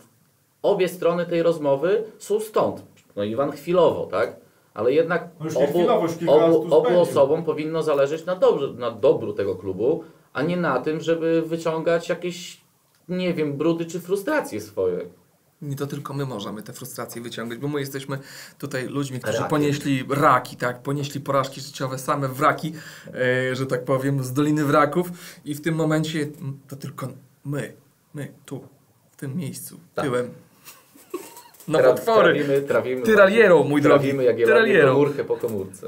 obie strony tej rozmowy są stąd. No Iwan chwilowo, tak? Ale jednak No obu, chwilowo, obu, obu osobom powinno zależeć na, dobrze, na dobru tego klubu, a nie na tym, żeby wyciągać jakieś, nie wiem, brudy czy frustracje swoje. Nie to tylko my możemy te frustracje wyciągać, bo my jesteśmy tutaj ludźmi, którzy Rakiem. ponieśli raki, tak, ponieśli porażki życiowe, same wraki, e, że tak powiem, z Doliny Wraków i w tym momencie mm, to tylko my, my tu, w tym miejscu, Tak. tyłem. Na Tra- potwory. Trawimy, trawimy. Tyraliero, mój drogi. Trawimy jak komórkę po komórce.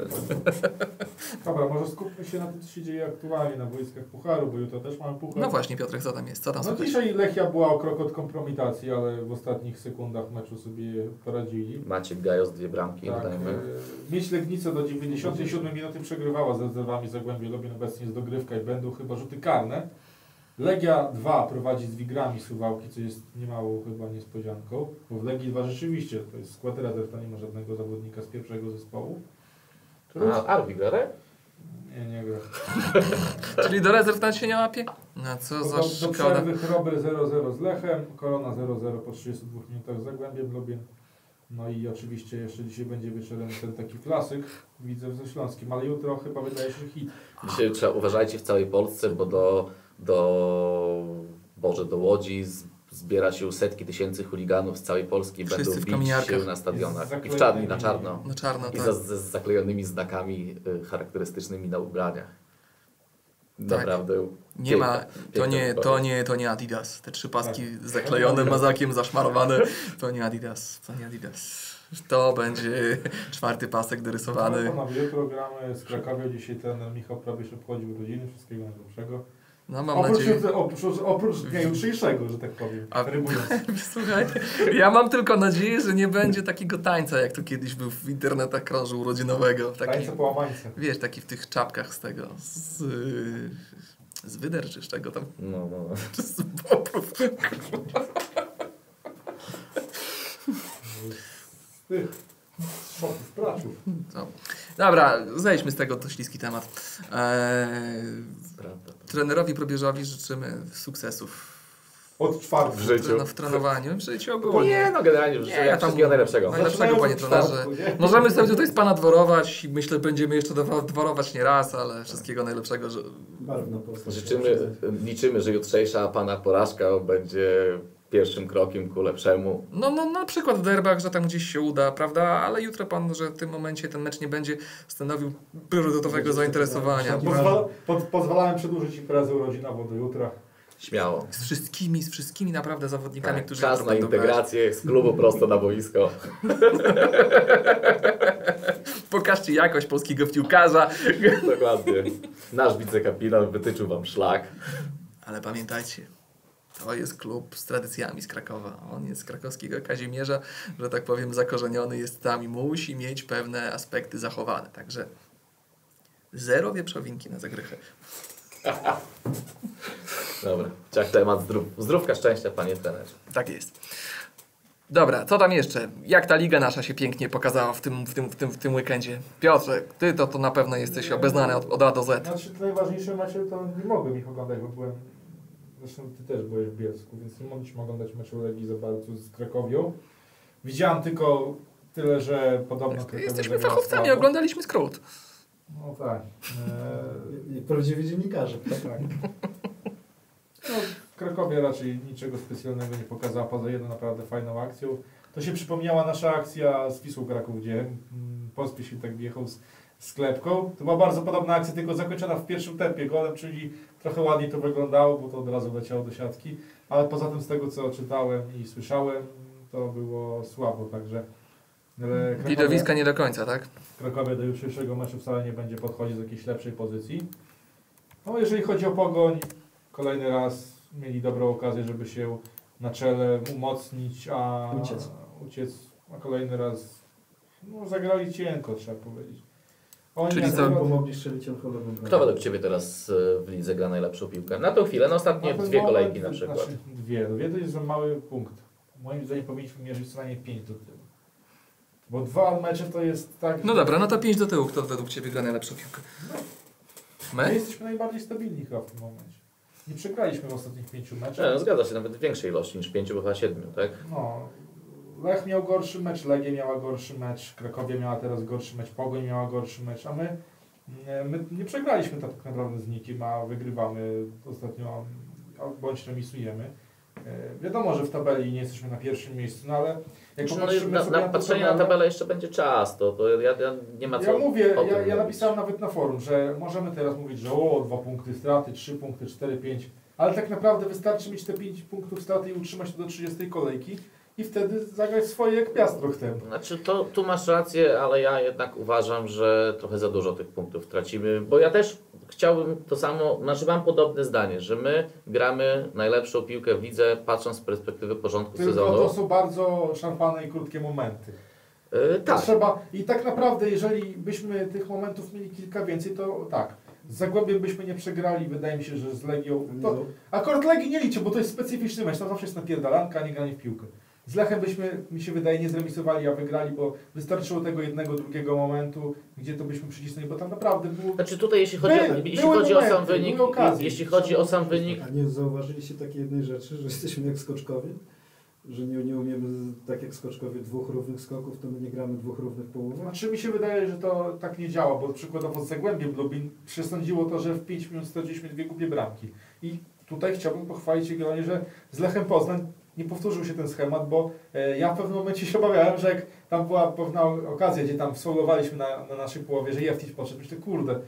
Dobra, może skupmy się na tym, co się dzieje aktualnie na boiskach Pucharu, bo jutro też mamy Puchar. No właśnie, Piotrek, co tam jest? Co tam No dzisiaj Lechia była o krok od kompromitacji, ale w ostatnich sekundach meczu sobie poradzili. Maciek Gajos, dwie bramki, Tak, dodajmy. e, Mieć Legnica do 97 minuty przegrywała z rezerwami Zagłębie Lubin, obecnie jest dogrywka i będą chyba rzuty karne. Legia 2 prowadzi z Wigrami Suwałki, co jest niemałą chyba niespodzianką, bo w Legii 2 rzeczywiście to jest skład rezerw, to nie ma żadnego zawodnika z pierwszego zespołu. A, Arbi Gare? Nie, nie gra. [laughs] Czyli do rezerw nawet się nie łapie? No co za Do, szkoda. przerwy Chrober 0-0 z Lechem, Korona 0-0 po 32 minutach z Zagłębiem. No i oczywiście jeszcze dzisiaj będzie wieczorem ten taki klasyk, widzę ze Śląskim, ale jutro chyba wydaje się hit. Dzisiaj trzeba uważajcie w całej Polsce, bo do, do, Boże, do Łodzi zbiera się setki tysięcy chuliganów z całej Polski Wszyscy będą bić się na stadionach. I w czarni, na czarno. No czarno, I tak. z, z zaklejonymi znakami y, charakterystycznymi na ubraniach. Tak. Naprawdę. Nie ma, piękna- to piękna nie, to nie, to nie Adidas. Te trzy paski Tak. zaklejone [laughs] mazakiem, zaszmarowane, to nie Adidas, to nie Adidas. To będzie czwarty pasek No, dorysowany. panowie, jutro gramy z Krakowią, dzisiaj ten Michał prawie się obchodził urodziny, wszystkiego najlepszego. No mam Oprócz, nadzieję. oprócz, oprócz dnia jutrzejszego, że tak powiem, A-. [laughs] Słuchaj, ja mam tylko nadzieję, że nie będzie takiego tańca, jak tu kiedyś był w internetach krążył urodzinowego. Taki, Tańce połamańce. wiesz, taki w tych czapkach z tego, z, z wyder czy z czego tam, No, no, no. czy [laughs] z bobrów. Praczów. Co? Dobra, zejdźmy z tego, to śliski temat. Eee, Prawda. trenerowi Probierzowi życzymy sukcesów Od czwartku. W życiu. w trenowaniu, w życiu ogólnie. Nie, no generalnie Nie, jak tam- wszystkiego najlepszego. Najlepszego, panie trenerze. Możemy sobie tutaj z pana dworować i myślę, będziemy jeszcze dworować nie raz, ale wszystkiego najlepszego, że. Życzymy, liczymy, że jutrzejsza pana porażka będzie pierwszym krokiem ku lepszemu. No, no na przykład w derbach, że tam gdzieś się uda, prawda? Ale jutro pan, że w tym momencie ten mecz nie będzie stanowił priorytetowego zainteresowania. Pozwala, pod, pozwalałem przedłużyć imprezę urodzinową do jutra. Śmiało. Z wszystkimi, z wszystkimi naprawdę zawodnikami, Tak, którzy czas na integrację z klubu prosto na boisko. [laughs] Pokażcie jakość polskiego piłkarza. Dokładnie. Nasz wicekapitan wytyczył wam szlak. Ale pamiętajcie, to jest klub z tradycjami z Krakowa. On jest z krakowskiego Kazimierza, że tak powiem, zakorzeniony jest tam i musi mieć pewne aspekty zachowane. Także zero wieprzowinki na zagrychę. [laughs] Dobra, ciach temat zdrów. Zdrówka szczęścia, panie trenerze. Tak jest. Dobra, co tam jeszcze? Jak ta liga nasza się pięknie pokazała w tym, w tym, w tym, w tym weekendzie? Piotrze, ty to, to na pewno jesteś obeznany od, od A do Z. Znaczy najważniejsze mecze to nie mogłem ich oglądać, bo byłem, zresztą ty też byłeś w Bielsku, więc nie mogliśmy oglądać meczu Legii za bardzo z Krakowią. Widziałem tylko tyle, że podobno Krakowia Jesteśmy fachowcami, oglądaliśmy skrót. No tak. [laughs] Eee, prawdziwi dziennikarze. tak. No, Krakowie raczej niczego specjalnego nie pokazała, poza jedną naprawdę fajną akcją. To się przypomniała nasza akcja z Wisłą Kraków, gdzie mm, Pospieszil tak wjechał z sklepką. To była bardzo podobna akcja, tylko zakończona w pierwszym tempie golem, czyli trochę ładniej to wyglądało, bo to od razu leciało do siatki. Ale poza tym z tego, co czytałem i słyszałem, to było słabo, także... ale Krakowie- Widowiska nie do końca, tak? Krakowie do jutrzejszego meczu wcale nie będzie podchodzić z jakiejś lepszej pozycji. No jeżeli chodzi o Pogoń, kolejny raz mieli dobrą okazję, żeby się na czele umocnić, a Uciec. uciec a kolejny raz no, zagrali cienko, trzeba powiedzieć. Oni Czyli co, Pomogli strzelić Olchowemu. Kto według Ciebie teraz e, w lidze gra najlepszą piłkę? Na tą chwilę, na ostatnie dwie kolejki na przykład. Znaczy, dwie. Dwie to jest za mały punkt. Moim zdaniem powinniśmy mierzyć co najmniej pięć do tyłu. Bo dwa mecze to jest tak... No dobra, no to 5 do tyłu. Kto według Ciebie gra najlepszą piłkę? My My? jesteśmy najbardziej stabilni chyba w tym momencie. Nie przegraliśmy w ostatnich pięciu Nie, no, meczach. zgadza się, nawet większej ilości niż pięciu, bo chyba siedmiu, tak? No, Lech miał gorszy mecz, Legia miała gorszy mecz, Krakowia miała teraz gorszy mecz, Pogoń miała gorszy mecz, a my, nie, my nie przegraliśmy tak naprawdę z nikim, a wygrywamy ostatnio, bądź remisujemy. E, Wiadomo, że w tabeli nie jesteśmy na pierwszym miejscu, no ale jak Znaczy, popatrzymy no, na, sobie na tę patrzenie na tabelę jeszcze będzie czas, to, to ja, ja nie ma co Ja mówię, ja, ja napisałem nawet na forum, że możemy teraz mówić, że o, dwa punkty straty, trzy punkty, cztery, pięć, ale tak naprawdę wystarczy mieć te pięć punktów straty i utrzymać to do 30 kolejki i wtedy zagrać swoje jak piastro chcemy. Znaczy, to, tu masz rację, ale ja jednak uważam, że trochę za dużo tych punktów tracimy, bo ja też chciałbym to samo, znaczy mam podobne zdanie, że my gramy najlepszą piłkę w lidze, patrząc z perspektywy porządku Tylko sezonu. to są bardzo szarpane i krótkie momenty. Yy, tak, Trzeba, I tak naprawdę, jeżeli byśmy tych momentów mieli kilka więcej, to tak. Z Zagłębiem byśmy nie przegrali, wydaje mi się, że z Legią... To, akurat Legii nie liczę, bo to jest specyficzny mecz, tam zawsze jest napierdalanka, a nie granie w piłkę. Z Lechem byśmy, mi się wydaje, nie zremisowali, a wygrali, bo wystarczyło tego jednego, drugiego momentu, gdzie to byśmy przycisnęli, bo tam naprawdę było... znaczy tutaj jeśli chodzi, Były- o, jeśli chodzi o sam momenty, wynik, okazje. jeśli chodzi o sam wynik, A nie zauważyliście takiej jednej rzeczy, że jesteśmy jak skoczkowie? Że nie, nie umiemy, tak jak skoczkowie, dwóch równych skoków, to my nie gramy dwóch równych połówek? Znaczy mi się wydaje, że to tak nie działa, bo przykładowo z Zagłębiem Lubin przesądziło to, że w 5 minut straciliśmy dwie głupie bramki. I tutaj chciałbym pochwalić Jagiellonię, że z Lechem Poznań nie powtórzył się ten schemat, bo e, ja w pewnym momencie się obawiałem, że jak tam była pewna okazja, gdzie tam sfoulowaliśmy na, na naszej połowie, że Jeftić poszedł, myślę, kurde,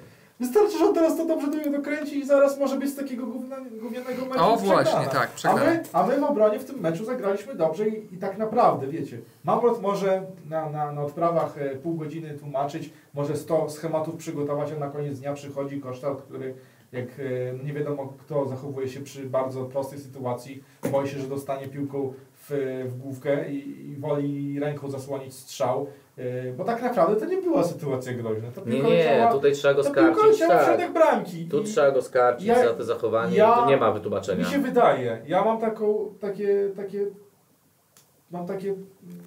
wystarczy, że on teraz to dobrze do mnie dokręci i zaraz może być z takiego gównianego meczu O przegrana. właśnie, tak, A przegrana. my, a my w obronie w tym meczu zagraliśmy dobrze i, i tak naprawdę, wiecie, Mamrot może na, na, na odprawach e, pół godziny tłumaczyć, może 100 schematów przygotować, a na koniec dnia przychodzi kosztart, który jak e, nie wiadomo kto zachowuje się przy bardzo prostej sytuacji, boi się, że dostanie piłką w, w główkę i, i woli ręką zasłonić strzał, e, bo tak naprawdę to nie była sytuacja groźna. To nie, nie, leciała- tutaj trzeba go to skarcić, tak. bramki. Tu I- trzeba go skarcić Ja- za te zachowanie ja- tu nie ma mi wytłumaczenia. się wydaje, ja mam taką, takie, takie, mam takie,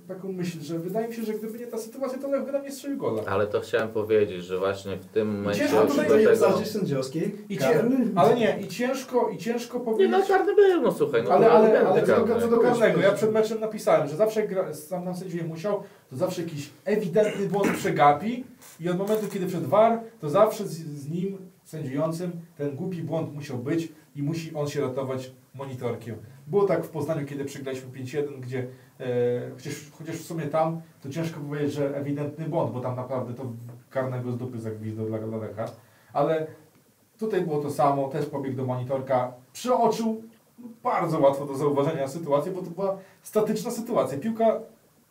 taką myśl, że wydaje mi się, że gdyby nie ta sytuacja, to Lech by nam nie strzelił gola. Ale to chciałem powiedzieć, że właśnie w tym momencie ciężko tutaj do tego... zasadzie sędziowskiej. I karny? Ale nie, i ciężko, i ciężko Nie powiedzieć... no, karny był, no słuchaj, no ale, ale, ale co do, co do karnego, ja przed meczem napisałem, że zawsze jak gra, sam nam sędziuje musiał, to zawsze jakiś ewidentny błąd przegapi i od momentu, kiedy przed VAR, to zawsze z, z nim, sędziującym, ten głupi błąd musiał być i musi on się ratować monitorkiem. Było tak w Poznaniu, kiedy przegraliśmy 5-1, gdzie chociaż, chociaż w sumie tam to ciężko powiedzieć, że ewidentny błąd, bo tam naprawdę to karnego z dupy zagwizdał dla Lecha. Ale tutaj było to samo, też pobiegł do monitorka, przeoczył bardzo łatwo do zauważenia sytuację, bo to była statyczna sytuacja. Piłka,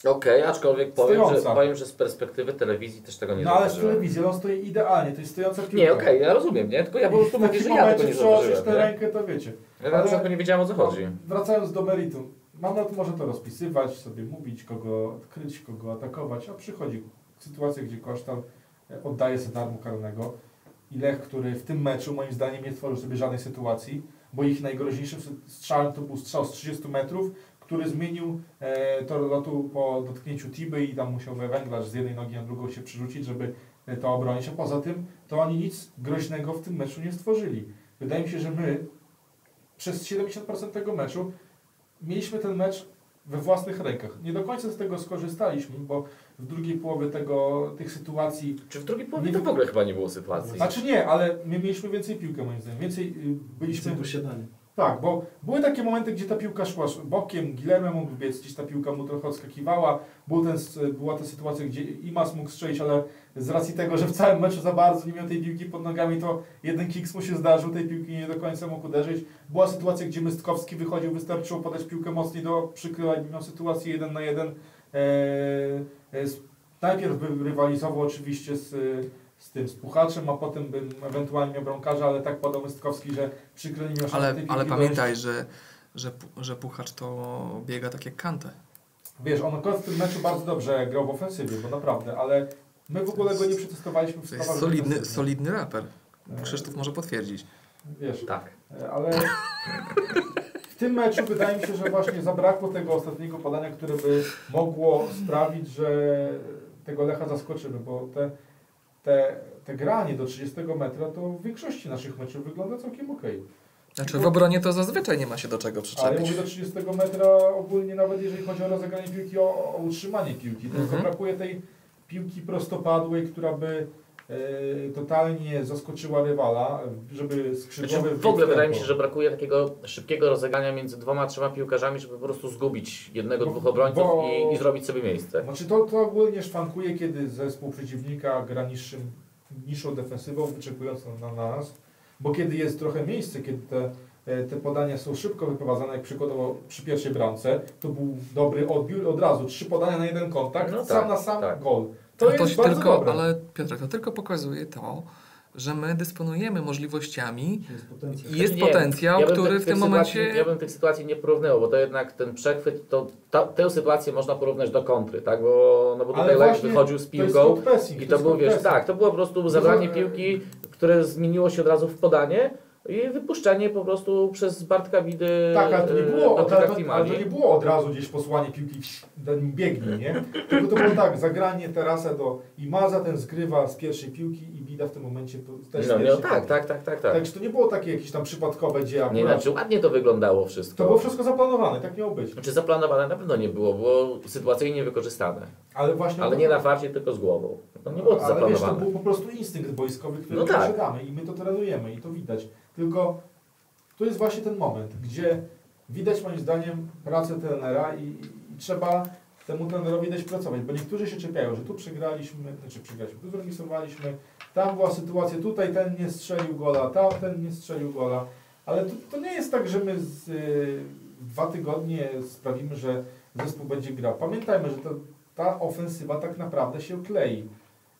Okej, aczkolwiek powiem że, powiem, że z perspektywy telewizji też tego nie no ale z telewizji, on stoi idealnie, to jest stojąca piłka. Nie, okej, ja rozumiem, nie? Tylko ja po prostu mówię, że ja tego nie zauważyłem. tę rękę, to wiecie. Ja na przykład nie wiedziałem o co chodzi. Wracając do meritum, Mamrot może to rozpisywać, sobie mówić, kogo odkryć, kogo atakować, a przychodzi sytuacja, gdzie Kosztal e, oddaje sobie darmu karnego i Lech, który w tym meczu moim zdaniem nie tworzył sobie żadnej sytuacji, bo ich najgroźniejszym strzałem to był strzał z 30 metrów, który zmienił e, tor lotu po dotknięciu Tiby i tam musiał węglarz z jednej nogi na drugą się przerzucić, żeby e, to obronić, a poza tym to oni nic groźnego w tym meczu nie stworzyli. Wydaje mi się, że my przez 70% tego meczu mieliśmy ten mecz we własnych rękach. Nie do końca z tego skorzystaliśmy, bo w drugiej połowie tego, tych sytuacji, Czy w drugiej połowie to w ogóle chyba nie było sytuacji? znaczy nie, ale my mieliśmy więcej piłkę moim zdaniem, więcej y, byliśmy, Byliśmy posiadanie. Tak, bo były takie momenty, gdzie ta piłka szła bokiem, Guillermo mógł biec, gdzieś ta piłka mu trochę odskakiwała, Był ten, była ta sytuacja, gdzie Imas mógł strzelić, ale z racji tego, że w całym meczu za bardzo nie miał tej piłki pod nogami, to jeden kiks mu się zdarzył, tej piłki nie do końca mógł uderzyć. Była sytuacja, gdzie Mystkowski wychodził, wystarczyło podać piłkę mocniej do przykryła i miał sytuację jeden na jeden. Eee, najpierw rywalizował oczywiście z, z tym, z Puchaczem, a potem bym ewentualnie miał bramkarza, ale tak podał Mystkowski, że miał szans Ale, ale pamiętaj, że, że, że Puchacz to biega tak jak Kante. Wiesz, on akurat w tym meczu bardzo dobrze grał w ofensywie, bo naprawdę, ale my w ogóle go nie przetestowaliśmy w To jest solidny, solidny raper. E, Krzysztof może potwierdzić. Wiesz, Tak. e, ale w tym meczu wydaje mi się, że właśnie zabrakło tego ostatniego podania, które by mogło sprawić, że tego Lecha zaskoczymy, bo te, te, te granie do 30 metra to w większości naszych meczów wygląda całkiem okej. Znaczy w obronie to zazwyczaj nie ma się do czego Ale przyczepić. mówię do 30 metra ogólnie nawet jeżeli chodzi o rozegranie piłki, o, o utrzymanie piłki. Tylko Mhm. brakuje tej piłki prostopadłej, która by totalnie zaskoczyła rywala, żeby skrzydłowy Znaczy, w ogóle wydaje mi się, że brakuje takiego szybkiego rozegrania między dwoma, trzema piłkarzami, żeby po prostu zgubić jednego, Bo- dwóch obrońców bo- i, i zrobić sobie miejsce. Znaczy to, to ogólnie szwankuje, kiedy zespół przeciwnika gra niższym, niższą defensywą, wyczekując na, na nas, bo kiedy jest trochę miejsce, kiedy te e, te podania są szybko wyprowadzane, jak przykładowo przy pierwszej bramce, to był dobry odbiór od razu, trzy podania na jeden kontakt, No sam tak, na sam tak. gol. To, To to jest się bardzo tylko, dobre. ale Piotrek, to tylko pokazuje to, że my dysponujemy możliwościami Jest potencjał. i jest Nie, potencjał, ja który w tym momencie... Ja bym tych sytuacji nie porównywał, bo to jednak ten przechwyt, to ta, tę sytuację można porównać do kontry, tak? Bo, no bo tutaj Lech właśnie wychodził z To jest piłką pressing, i to to jest był, wiesz, tak, to było po prostu zabranie za- piłki, które zmieniło się od razu w podanie i wypuszczenie po prostu przez Bartka Widy Tak, ale to nie e, było, ale to, ale Klimani. to nie było od razu gdzieś posłanie piłki w biegnij, nie? Tylko to było tak, zagranie terasa do Imaza, ten zgrywa z pierwszej piłki i Bida w tym momencie też No, no, tak, tak, tak, tak, tak. Także to nie było takie jakieś tam przypadkowe, gdzie Nie, znaczy ładnie to wyglądało wszystko. To było wszystko zaplanowane, tak miało być. Znaczy zaplanowane na pewno nie było, było sytuacyjnie wykorzystane. Ale właśnie... Ale nie na farcie, tylko z głową. To nie było to Ale wiesz, to był po prostu instynkt boiskowy, który No tak. posiadamy i my to trenujemy i to widać. Tylko to jest właśnie ten moment, gdzie widać moim zdaniem pracę trenera i, i trzeba temu trenerowi dać pracować, bo niektórzy się czepiają, że tu przegraliśmy, znaczy przegraliśmy, tu zremisowaliśmy, tam była sytuacja, tutaj ten nie strzelił gola, tam ten nie strzelił gola, ale to, to nie jest tak, że my z, y, dwa tygodnie sprawimy, że zespół będzie grał. Pamiętajmy, że to, ta ofensywa tak naprawdę się klei.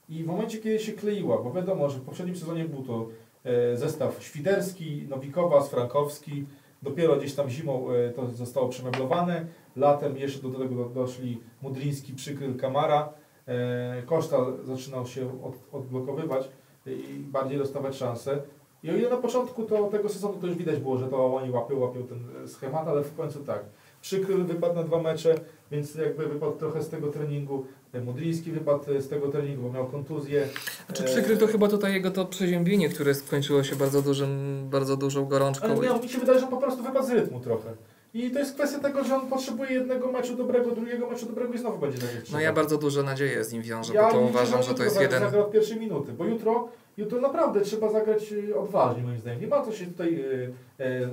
I w momencie, kiedy się kleiła, bo wiadomo, że w poprzednim sezonie był to e, zestaw Świderski, Nowikowas, Frankowski, dopiero gdzieś tam zimą e, to zostało przemeblowane, latem jeszcze do tego do- doszli Mudriński, Przykryl, Kamara, e, Koszta zaczynał się od, odblokowywać i bardziej dostawać szanse. I o ile na początku to, tego sezonu to już widać było, że to oni łapią, łapią ten schemat, ale w końcu tak. Przykryl wypadł na dwa mecze, więc jakby wypadł trochę z tego treningu. Mudriński wypadł z tego treningu, bo miał kontuzję. Znaczy przykrył to chyba tutaj jego to przeziębienie, które skończyło się bardzo dużym, bardzo dużą gorączką. Ale nie, mi się wydaje, że po prostu wypadł z rytmu trochę. I to jest kwestia tego, że on potrzebuje jednego meczu dobrego, drugiego meczu dobrego i znowu będzie jak No ja bardzo duże nadzieje z nim wiążę, Ja bo to uważam, że to jest jeden... Zagra od pierwszej minuty, bo jutro, jutro naprawdę trzeba zagrać y, odważnie moim zdaniem. Nie ma co się tutaj y, y,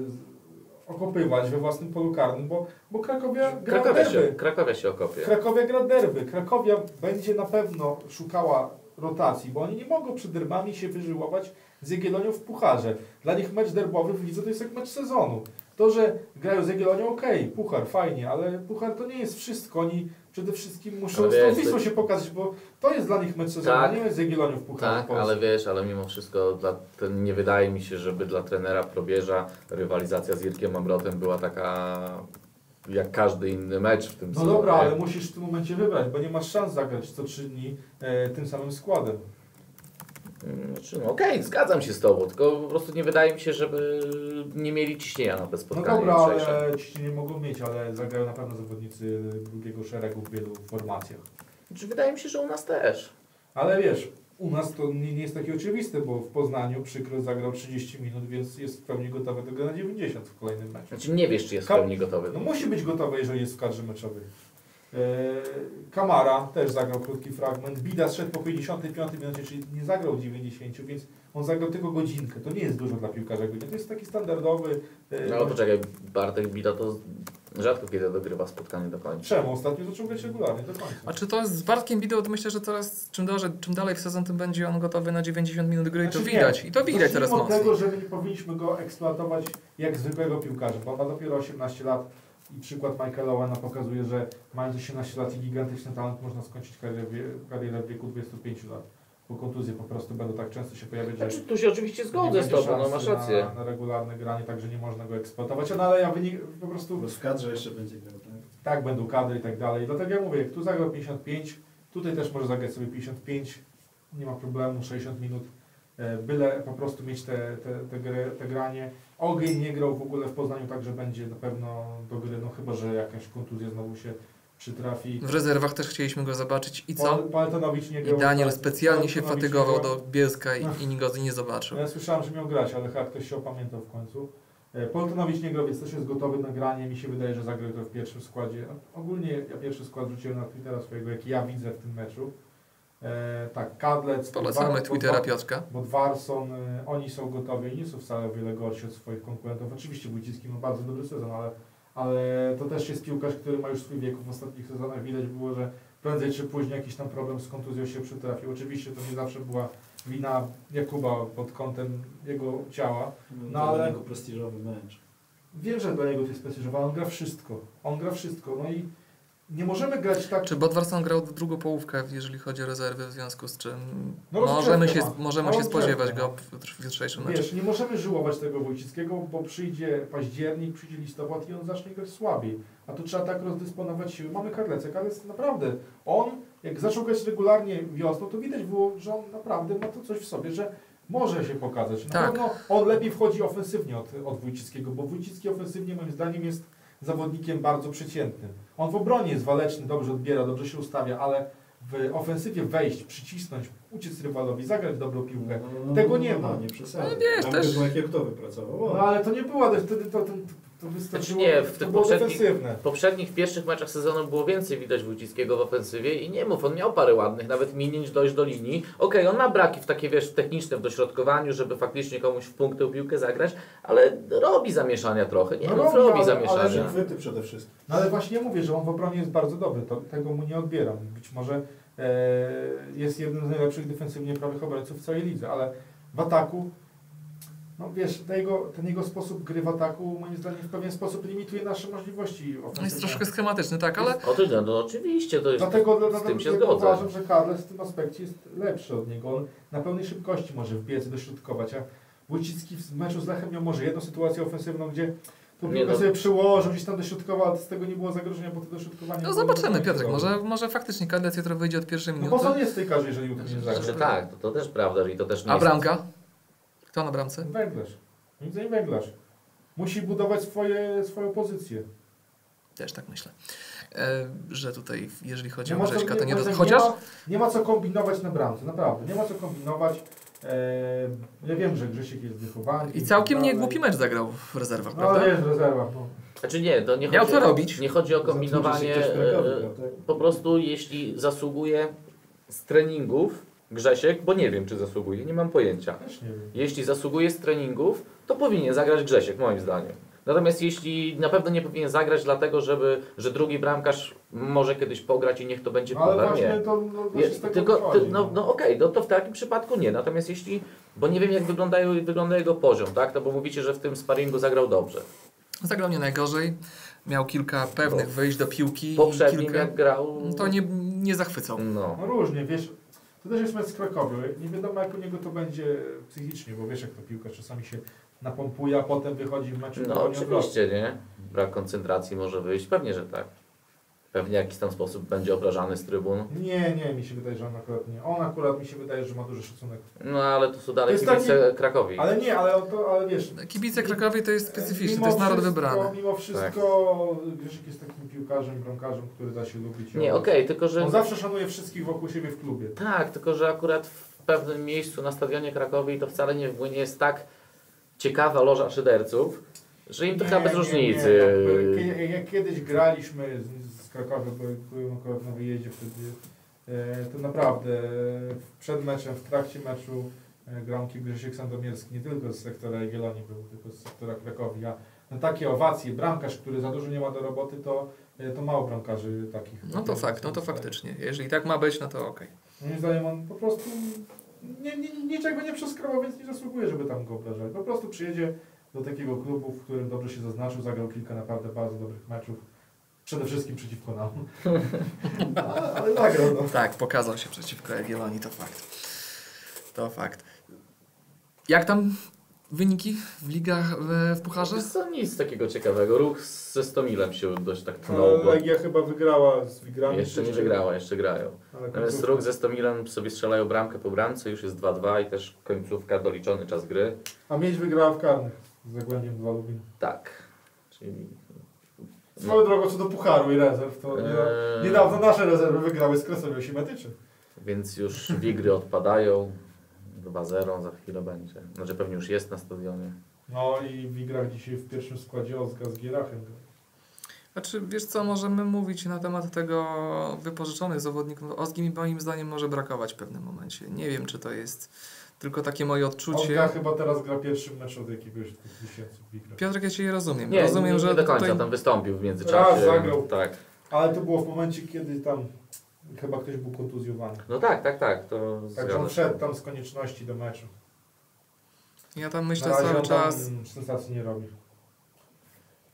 okopywać we własnym polu karnym, bo, bo Krakowia gra Krakowia derby. się, Krakowia się okopie. Krakowia gra derby. Krakowia będzie na pewno szukała rotacji, bo oni nie mogą przed derbami się wyżyłować z Jagiellonią w pucharze. Dla nich mecz derbowy w lidze to jest jak mecz sezonu. To, że grają z Jagiellonią, okej, puchar, fajnie, ale puchar to nie jest wszystko. Oni przede wszystkim muszą z tą Wisłą się pokazać, bo to jest dla nich mecz sezonu, Tak. nie z Jagiellonią w pucharze. Tak, w ale wiesz, ale mimo wszystko dla, ten, nie wydaje mi się, żeby dla trenera Probierza rywalizacja z Jirkiem Mamrotem była taka jak każdy inny mecz w tym No sezonie. dobra, ale musisz w tym momencie wybrać, bo nie masz szans zagrać co trzy dni e, tym samym składem. Znaczy, no okej, zgadzam się z Tobą, tylko po prostu nie wydaje mi się, żeby nie mieli ciśnienia na te No spotkanie dobra, jutrzejsze. ale ci nie mogą mieć, ale zagrają na pewno zawodnicy drugiego szeregu w wielu formacjach. Znaczy, wydaje mi się, że u nas też. Ale wiesz, u nas to nie, nie jest takie oczywiste, bo w Poznaniu przykro zagrał 30 minut, więc jest w pełni gotowy do gry na 90 w kolejnym meczu. Znaczy nie wiesz, czy jest w pełni gotowy. No musi być gotowy, jeżeli jest w kadrze meczowej. Eee, Kamara też zagrał krótki fragment. Bida zszedł po 55 minucie, czyli nie zagrał 90, więc on zagrał tylko godzinkę. To nie jest dużo dla piłkarza godzina. To jest taki standardowy. e, No ale poczekaj, Bartek Bida to rzadko kiedy dogrywa spotkanie do końca. Czemu? Ostatnio zaczął grać regularnie do końca. A czy to z Bartkiem wideo, to myślę, że teraz czym dalej, czym dalej w sezon, tym będzie on gotowy na 90 minut gry i to Znaczy nie. widać. I to widać teraz mocno. tego, że my nie powinniśmy go eksploatować jak zwykłego piłkarza, bo ma dopiero 18 lat i przykład Michaela Owena pokazuje, że mając 18 lat i gigantyczny talent można skończyć karierę, w wie- karierę w wieku 25 lat. Bo kontuzje po prostu będą tak często się pojawiać, że Znaczy, tu się oczywiście zgodzę z Tobą, no masz rację. Na, na regularne granie, także nie można go eksploatować. No ale ja wynik po prostu Bo w kadrze jeszcze będzie grał, tak? tak będą kadry i tak dalej. Dlatego ja mówię, jak tu zagrał 55, tutaj też może zagrać sobie 55, nie ma problemu, 60 minut. E, Byle po prostu mieć te, te, te, gry, te granie. Ogień nie grał w ogóle w Poznaniu, także będzie na pewno do gry, no chyba, że jakaś kontuzja znowu się przytrafi. W rezerwach też chcieliśmy go zobaczyć i co? Pal- Paltonowicz nie grał. I Daniel Tak, specjalnie się fatygował do Bielska i, i go nie zobaczył. Ja słyszałem, że miał grać, ale chyba ktoś się opamiętał w końcu. E, Poltonowicz nie grał, więc też jest gotowy na granie. Mi się wydaje, że zagrał to w pierwszym składzie. No, Ogólnie ja pierwszy skład rzuciłem na Twittera swojego, jaki ja widzę w tym meczu. E, tak, Kadlec, Polecamy Twittera Piotrka. Bodwarson, e, oni są gotowi i nie są wcale o wiele gorsi od swoich konkurentów. Oczywiście Wójcicki ma bardzo dobry sezon, ale, ale to też jest piłkarz, który ma już swój wiek. W ostatnich sezonach widać było, że prędzej czy później jakiś tam problem z kontuzją się przytrafił. Oczywiście to nie zawsze była wina Jakuba pod kątem jego ciała. No, No, ale- dla niego prestiżowy mecz. wiem, że dla niego to jest sprecyzowane, on gra wszystko. On gra wszystko. No i nie możemy grać tak. Czy Bodwarson grał w drugą połówkę, jeżeli chodzi o rezerwy, w związku z czym No możemy się, ma. możemy się rozgrzewkę, spodziewać no. go w, jutrzejszym meczu. Wiesz, nie możemy żyłować tego Wojcickiego, bo przyjdzie październik, przyjdzie listopad i on zacznie grać słabiej. A tu trzeba tak rozdysponować siły. Mamy Karlecę. Karlec naprawdę, on jak zaczął grać regularnie wiosną, to widać było, że on naprawdę ma to coś w sobie, że może się pokazać. Na Tak. pewno on lepiej wchodzi ofensywnie od, od Wójcickiego, bo Wójcicki ofensywnie moim zdaniem jest zawodnikiem bardzo przeciętnym. On w obronie jest waleczny, dobrze odbiera, dobrze się ustawia, ale w ofensywie wejść, przycisnąć, uciec rywalowi, zagrać dobrą piłkę. No, Tego nie no, ma. Nie przesadzaj. No wiesz, Tam też- chyba jak kto wypracował. No ale to nie była, wtedy to, to, to wystarczyło, Znaczy nie, w tych było poprzednich- poprzednich pierwszych meczach sezonu było więcej widać Wójcickiego w ofensywie i nie mów, on miał parę ładnych, nawet minięć dojść do linii. Okej, on ma braki w takie, wiesz, techniczne w dośrodkowaniu, żeby faktycznie komuś w punktę piłkę zagrać, ale robi zamieszania trochę, nie No no, robi, robi ale- zamieszania. ale- Chwyty przede wszystkim. No ale właśnie mówię, że on w obronie jest bardzo dobry, to, tego mu nie odbieram. Być może jest jednym z najlepszych defensywnie prawych obrońców w całej lidze, ale w ataku, no wiesz, ten jego, ten jego sposób gry w ataku moim zdaniem w pewien sposób limituje nasze możliwości No ofensywne. jest troszkę schematyczny, tak, ale O to, no, no oczywiście, to jest, Dlatego, z dlatego tym się dlatego zgodzę. uważam, że Karles w tym aspekcie jest lepszy od niego. On na pełnej szybkości może wbiec, dośrodkować, a Wójcicki w meczu z Lechem miał może jedną sytuację ofensywną, gdzie Nie, piłkę no. sobie przyłożył, gdzieś tam dośrodkował, ale z tego nie było zagrożenia, bo to dośrodkowanie no zobaczymy, nie Piotrek, może, może faktycznie Kadec jutro wyjdzie od pierwszej No minuty. po co on jest w tej karze, jeżeli jutro nie zagra? Znaczy tak, to, to też prawda i to też nie A jest... bramka? Kto na bramce? Węglarz. Nic nie węglarz. Musi budować swoje, swoją pozycję. Też tak myślę. E, że tutaj, jeżeli chodzi Nie o Grześka, to nie moim do... Chociaż nie, ma, nie ma co kombinować na bramce, naprawdę. Nie ma co kombinować. Eee, ja wiem, że Grzesiek jest wychowany. i całkiem nie głupi mecz zagrał w rezerwach, No prawda? ale jest rezerwa. No. Znaczy nie, to nie Miał chodzi, co robić. nie chodzi o kombinowanie... e, tak? Po prostu jeśli zasługuje z treningów Grzesiek, bo nie wiem czy zasługuje, nie mam pojęcia. Też nie wiem. Jeśli zasługuje z treningów, to powinien zagrać Grzesiek, moim zdaniem. Natomiast jeśli na pewno nie powinien zagrać, dlatego żeby, że drugi bramkarz może kiedyś pograć i niech to będzie No, ale właśnie nie. to, no, to Je, się z tego tylko, ty, no, no okej, no to w takim przypadku nie. Natomiast jeśli, bo nie wiem jak wyglądają, wygląda jego poziom, tak? No bo mówicie, że w tym sparingu zagrał dobrze. Zagrał nie najgorzej. Miał kilka pewnych wyjść do piłki. i Poprzednim kilka... jak grał... To nie, nie zachwycał. No. No różnie, wiesz, to też jest mecz z Krakowią. Nie wiadomo jak u niego to będzie psychicznie, bo wiesz jak to piłka czasami się napompuje, a potem wychodzi w meczu No oczywiście, nie? Brak koncentracji może wyjść, pewnie, że tak. Pewnie w jakiś tam sposób będzie obrażany z trybun. Nie, nie, mi się wydaje, że on akurat nie. On akurat mi się wydaje, że ma duży szacunek. No ale to są dalej jest kibice Krakowi. Ale nie, ale, to, ale wiesz, Kibice Krakowi to jest specyficzne, mimo to jest naród wszystko, wybrany. Mimo wszystko Grzesiek jest takim piłkarzem, bramkarzem, który da się lubić. Nie, okej, tylko że... On zawsze szanuje wszystkich wokół siebie w klubie. Tak, tylko że akurat w pewnym miejscu na stadionie Krakowi to wcale nie, nie jest tak ciekawa loża szyderców, że im to chyba bez różnicy. Nie. Jak, jak kiedyś graliśmy z, z Krakowią, bo byłem akurat na wyjeździe wtedy, e, to naprawdę przed meczem, w trakcie meczu e, grał Grzesiek Sandomierski nie tylko z sektora Jagiellonii był, tylko z sektora Krakowi. A na takie owacje, bramkarz, który za dużo nie ma do roboty, to, e, to mało bramkarzy takich. No to fakt, no to faktycznie. Jeżeli tak ma być, no to okej. Moim zdaniem on po prostu nie, nie, niczego nie przeskrobał, więc nie zasługuje, żeby tam go obrażali. Po prostu przyjedzie do takiego klubu, w którym dobrze się zaznaczył, zagrał kilka naprawdę bardzo dobrych meczów. Przede wszystkim przeciwko nam. [laughs] ale, ale zagrał, no. Tak, pokazał się przeciwko Jagiellonii, to fakt. To fakt. Jak tam wyniki w ligach, w, w Pucharze? Wiesz co, nic takiego ciekawego. Ruch ze Stomilem się dość tak tnął. Bo Legia chyba wygrała z Wigrami. jeszcze nie wygrała, jeszcze grają. Ale Natomiast Ruch ze Stomilem sobie strzelają bramkę po bramce, już jest 2-2 i też końcówka, doliczony czas gry. A Miedź wygrała w karnych z Zagłębiem 2 Lubin. Tak. Czyli... Swoją drogą co do Pucharu i rezerw, to nie, Eee. niedawno nasze rezerwy wygrały z Kresowią Simetyczy. Więc już wigry odpadają. 2-0 za chwilę będzie. Znaczy pewnie już jest na stadionie. No i w Igrach dzisiaj w pierwszym składzie Ozga z Gierachem. Znaczy, wiesz co, możemy mówić na temat tego wypożyczonych zawodników. Ozgi moim zdaniem może brakować w pewnym momencie. Nie wiem, czy to jest tylko takie moje odczucie. Ozga chyba teraz gra pierwszy mecz od w Igrach. Piotrek, ja Cię rozumiem. Nie, rozumiem, nie, że nie do końca, tutaj... tam wystąpił w międzyczasie. Raz zagrał. Tak. Ale to było w momencie, kiedy tam chyba ktoś był kontuzjowany. No tak, tak, tak. To Także on wszedł tam z konieczności do meczu. Ja tam myślę Na razie cały on tam czas... sensacji nie robi.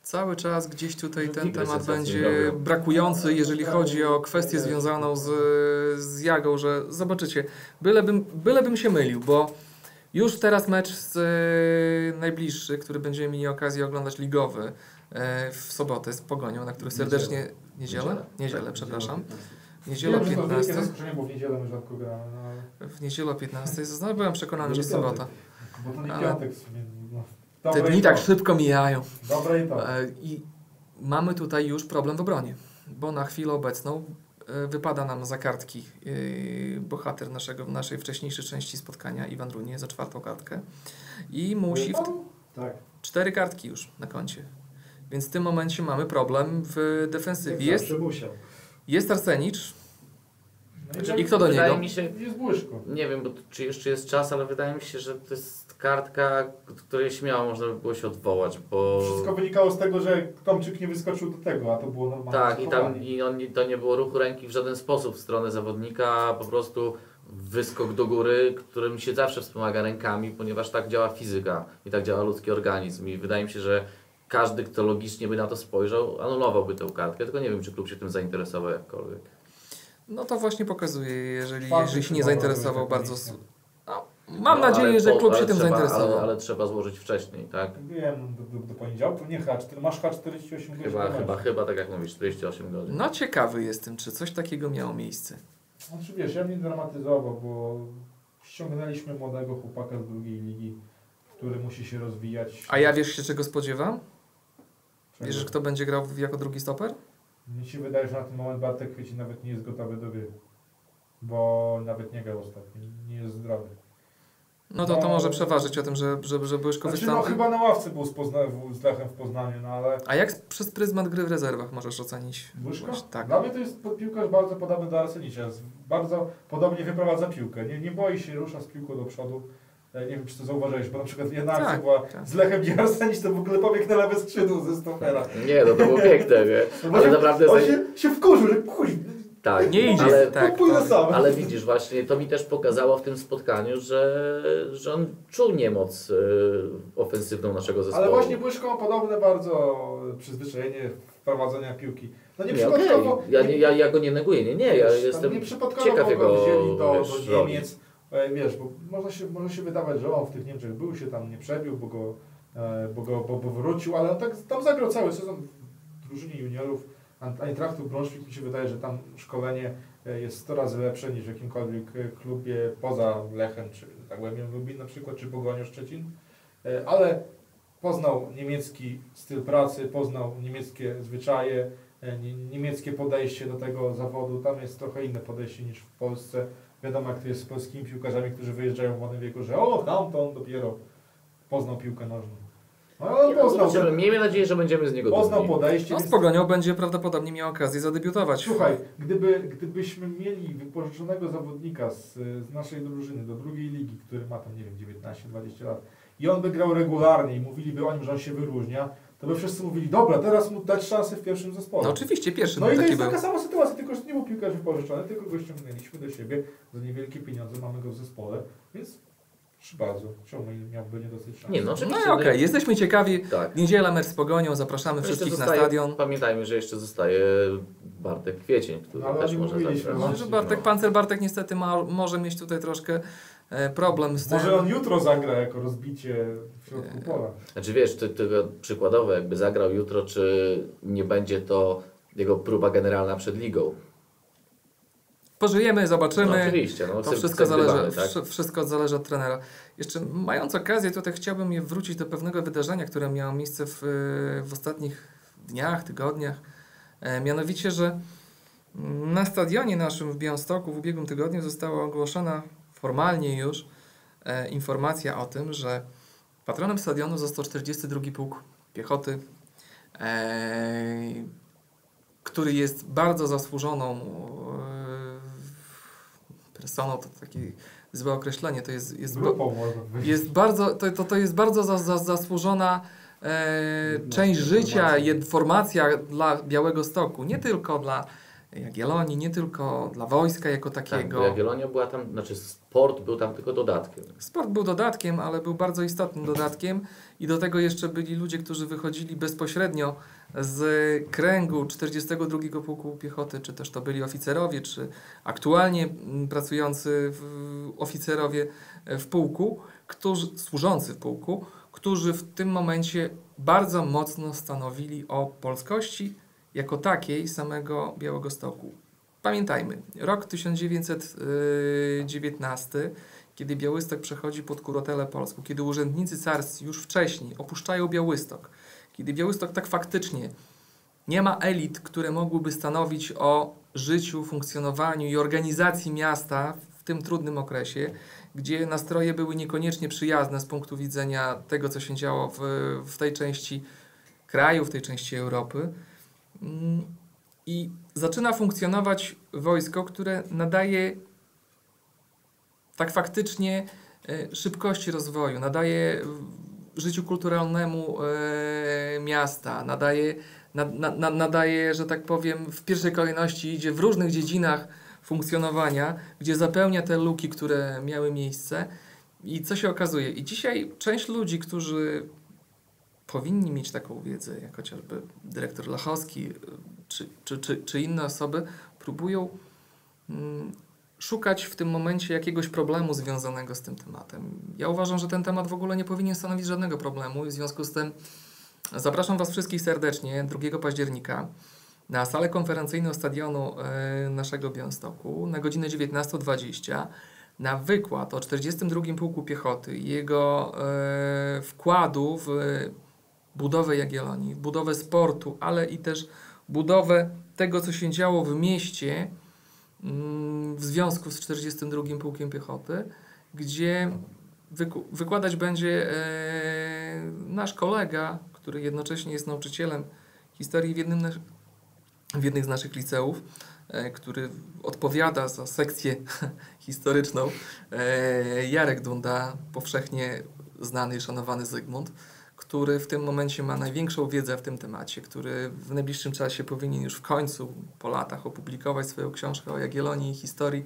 Cały czas gdzieś tutaj ten Igry temat będzie brakujący, jeżeli chodzi o kwestię związaną z, z Jagą, że zobaczycie, bylebym, bylebym się mylił, bo już teraz mecz z, e, najbliższy, który będziemy mieli okazję oglądać ligowy e, w sobotę z Pogonią, na który serdecznie... Niedzielę? Niedzielę. Niedzielę, Tak, przepraszam. Niedziela wiem, że to wielkie 15. zaskoczenie, bo w niedzielę my rzadko gramy, no ale... W niedzielę o 15. Znowu byłem przekonany, że sobota. Bo to nie Ale- piątek w sumie. No. Te dni tak szybko mijają. Dobre i to. E, I mamy tutaj już problem w obronie, bo na chwilę obecną e, wypada nam za kartki e, bohater naszego, naszej wcześniejszej części spotkania, Iwan Runie, za czwartą kartkę. I musi w Tak. cztery kartki już na koncie. Więc w tym momencie mamy problem w defensywie. Jest, Zawsze musiał. Jest Arsenicz No i kto do wydaje niego? Mi się, Jest błyszko. nie wiem, bo to, czy jeszcze jest czas, ale wydaje mi się, że to jest kartka, której śmiało można by było się odwołać, bo... Wszystko wynikało z tego, że Tomczyk nie wyskoczył do tego, a to było normalne Tak, i tam i on, nie- to nie było ruchu ręki w żaden sposób w stronę zawodnika, a po prostu wyskok do góry, którym się zawsze wspomaga rękami, ponieważ tak działa fizyka i tak działa ludzki organizm. I wydaje mi się, że każdy, kto logicznie by na to spojrzał, anulowałby tę kartkę, tylko nie wiem, czy klub się tym zainteresował jakkolwiek. No to właśnie pokazuje, jeżeli, Fakt, jeżeli się nie zainteresował bardzo No, mam No, nadzieję, że po- klub się tym trzeba, zainteresował. Ale, ale trzeba złożyć wcześniej, tak? Wiem, do, do, do poniedziałku, nie H4, masz H48 godzin. Chyba, chyba, chyba tak jak mówisz, 48 godzin. No ciekawy jestem, czy coś takiego miało miejsce. Znaczy wiesz, ja bym nie dramatyzował, bo ściągnęliśmy młodego chłopaka z drugiej ligi, który musi się rozwijać. A ja wiesz się czego spodziewam? Wiesz, kto będzie grał jako drugi stoper? Mnie się wydaje, że na ten moment Bartek Kwieci nawet nie jest gotowy do gry. Bo nawet nie grał ostatnio, nie jest zdrowy. No to to No. może przeważyć o tym, że, że, że Błyszko Znaczy, no chyba na ławce był z, Pozna- w- z Lechem w Poznaniu, no ale A jak przez pryzmat gry w rezerwach możesz ocenić? Błyszko? Tak. Dla mnie to jest piłkarz bardzo podobny do Arsenicza. Bardzo podobnie wyprowadza piłkę. Nie, nie boi się, rusza z piłką do przodu. E, Nie wiem, czy to zauważyłeś, bo na przykład jedna Tak, była tak. z Lechem, to w ogóle pobiegł na lewe skrzydło ze stopera. Nie, no to było piękne, nie? [laughs] No Ale on naprawdę... On się, się wkurzył, że kuź, Tak, Nie idzie, ale, tak. pójdę tak. sam. Ale widzisz, właśnie to mi też pokazało w tym spotkaniu, że, że on czuł niemoc y, ofensywną naszego zespołu. Ale właśnie Błyszko podobne bardzo przyzwyczajenie wprowadzenia piłki. No nie Nie, przypadkowo... ja, nie, ja, ja go nie neguję, nie, nie, ja jestem nie ciekaw go jego wzięli do. Niemiec. E, Wiesz, bo można się, może się wydawać, że on w tych Niemczech był, się tam nie przebił, bo go, e, bo go bo, bo wrócił, ale on tak, tam zagrał cały sezon w drużynie juniorów Eintrachtu Braunschweig. Mi się wydaje, że tam szkolenie e, jest 100 razy lepsze niż w jakimkolwiek klubie poza Lechem, czy Zagłębiem Lubin na przykład, czy Pogonią Szczecin. Ale poznał niemiecki styl pracy, poznał niemieckie zwyczaje, nie- niemieckie podejście do tego zawodu. Tam jest trochę inne podejście niż w Polsce. Wiadomo, jak to jest z polskimi piłkarzami, którzy wyjeżdżają w młodym wieku, że o, tam to on dopiero poznał piłkę nożną. No, on poznał, Zobaczymy. Miejmy nadzieję, że będziemy z niego poznał dumni. podejście. No z więc- Pogonią będzie prawdopodobnie miał okazję zadebiutować. Słuchaj, gdyby, gdybyśmy mieli wypożyczonego zawodnika z, z naszej drużyny do drugiej ligi, który ma tam, nie wiem, 19-20 lat i on by grał regularnie i mówiliby o nim, że on się wyróżnia, to by wszyscy mówili, dobra, teraz mu dać szansę w pierwszym zespole. No oczywiście, pierwszy No i to taki jest był. taka sama sytuacja, tylko że nie był piłkarz wypożyczony, tylko go ściągnęliśmy do siebie za niewielkie pieniądze, mamy go w zespole, więc proszę bardzo, czemu miałby nie dostać szansy? Nie, no No oczywiście. i okej, jesteśmy ciekawi. Tak. Niedziela mecz z Pogonią, zapraszamy Jeszcze wszystkich na zostaje- stadion. Pamiętajmy, że jeszcze zostaje Bartek Kwiecień, który No, ale też może zagrać. no, że Bartek, Pancer Bartek niestety ma, może mieć tutaj troszkę problem z tym. Może on jutro zagra jako rozbicie w środku pola. Znaczy wiesz, ty, ty, przykładowo jakby zagrał jutro, czy nie będzie to jego próba generalna przed ligą? Pożyjemy, No, zobaczymy. oczywiście, no, To wszystko dybany, zależy, tak? wszy- wszystko zależy od trenera. Jeszcze mając okazję, tutaj chciałbym je wrócić do pewnego wydarzenia, które miało miejsce w, w ostatnich dniach, tygodniach. E, mianowicie, że na stadionie naszym w Białymstoku w ubiegłym tygodniu została ogłoszona formalnie już e, informacja o tym, że patronem stadionu został 42 Pułk Piechoty, e, który jest bardzo zasłużoną e, personą, to takie złe określenie, to jest, jest, Grupą jest bardzo, to, to, to jest bardzo za, za, zasłużona e, część życia, formacja dla Białego Stoku, nie tylko dla Jagiellonii, nie tylko dla wojska jako Tak, takiego. bo Jagiellonia była tam, znaczy sport był tam tylko dodatkiem. Sport był dodatkiem, ale był bardzo istotnym dodatkiem i do tego jeszcze byli ludzie, którzy wychodzili bezpośrednio z kręgu 42 Pułku Piechoty, czy też to byli oficerowie, czy aktualnie mm, pracujący w, oficerowie w pułku, którzy, służący w pułku, którzy w tym momencie bardzo mocno stanowili o polskości jako takiej samego Białegostoku. Pamiętajmy, rok 1919 kiedy Białystok przechodzi pod kurotelę polską, kiedy urzędnicy carscy już wcześniej opuszczają Białystok, kiedy Białystok tak faktycznie nie ma elit, które mogłyby stanowić o życiu, funkcjonowaniu i organizacji miasta w tym trudnym okresie, gdzie nastroje były niekoniecznie przyjazne z punktu widzenia tego, co się działo w, w tej części kraju, w tej części Europy. Mm, I zaczyna funkcjonować wojsko, które nadaje tak faktycznie e, szybkości rozwoju, nadaje życiu kulturalnemu e, miasta, nadaje, na, na, na, nadaje, że tak powiem, w pierwszej kolejności idzie w różnych dziedzinach funkcjonowania, gdzie zapełnia te luki, które miały miejsce. I co się okazuje? I dzisiaj część ludzi, którzy powinni mieć taką wiedzę, jak chociażby dyrektor Lachowski, y, czy, czy, czy, czy inne osoby, próbują mm, szukać w tym momencie jakiegoś problemu związanego z tym tematem. Ja uważam, że ten temat w ogóle nie powinien stanowić żadnego problemu i w związku z tym zapraszam Was wszystkich serdecznie 2 października na salę konferencyjną stadionu e, naszego Białymstoku na godzinę 19.20 na wykład o 42 Pułku Piechoty i jego e, wkładu w budowę Jagiellonii, budowę sportu, ale i też budowę tego, co się działo w mieście mm, w związku z 42 Pułkiem Piechoty, gdzie wykładać będzie e, nasz kolega, który jednocześnie jest nauczycielem historii w jednym, w z naszych liceów, e, który odpowiada za sekcję [laughs] historyczną. E, Jarek Dunda, powszechnie znany i szanowany Zygmunt, który w tym momencie ma największą wiedzę w tym temacie, który w najbliższym czasie powinien już w końcu, po latach, opublikować swoją książkę o Jagiellonii i historii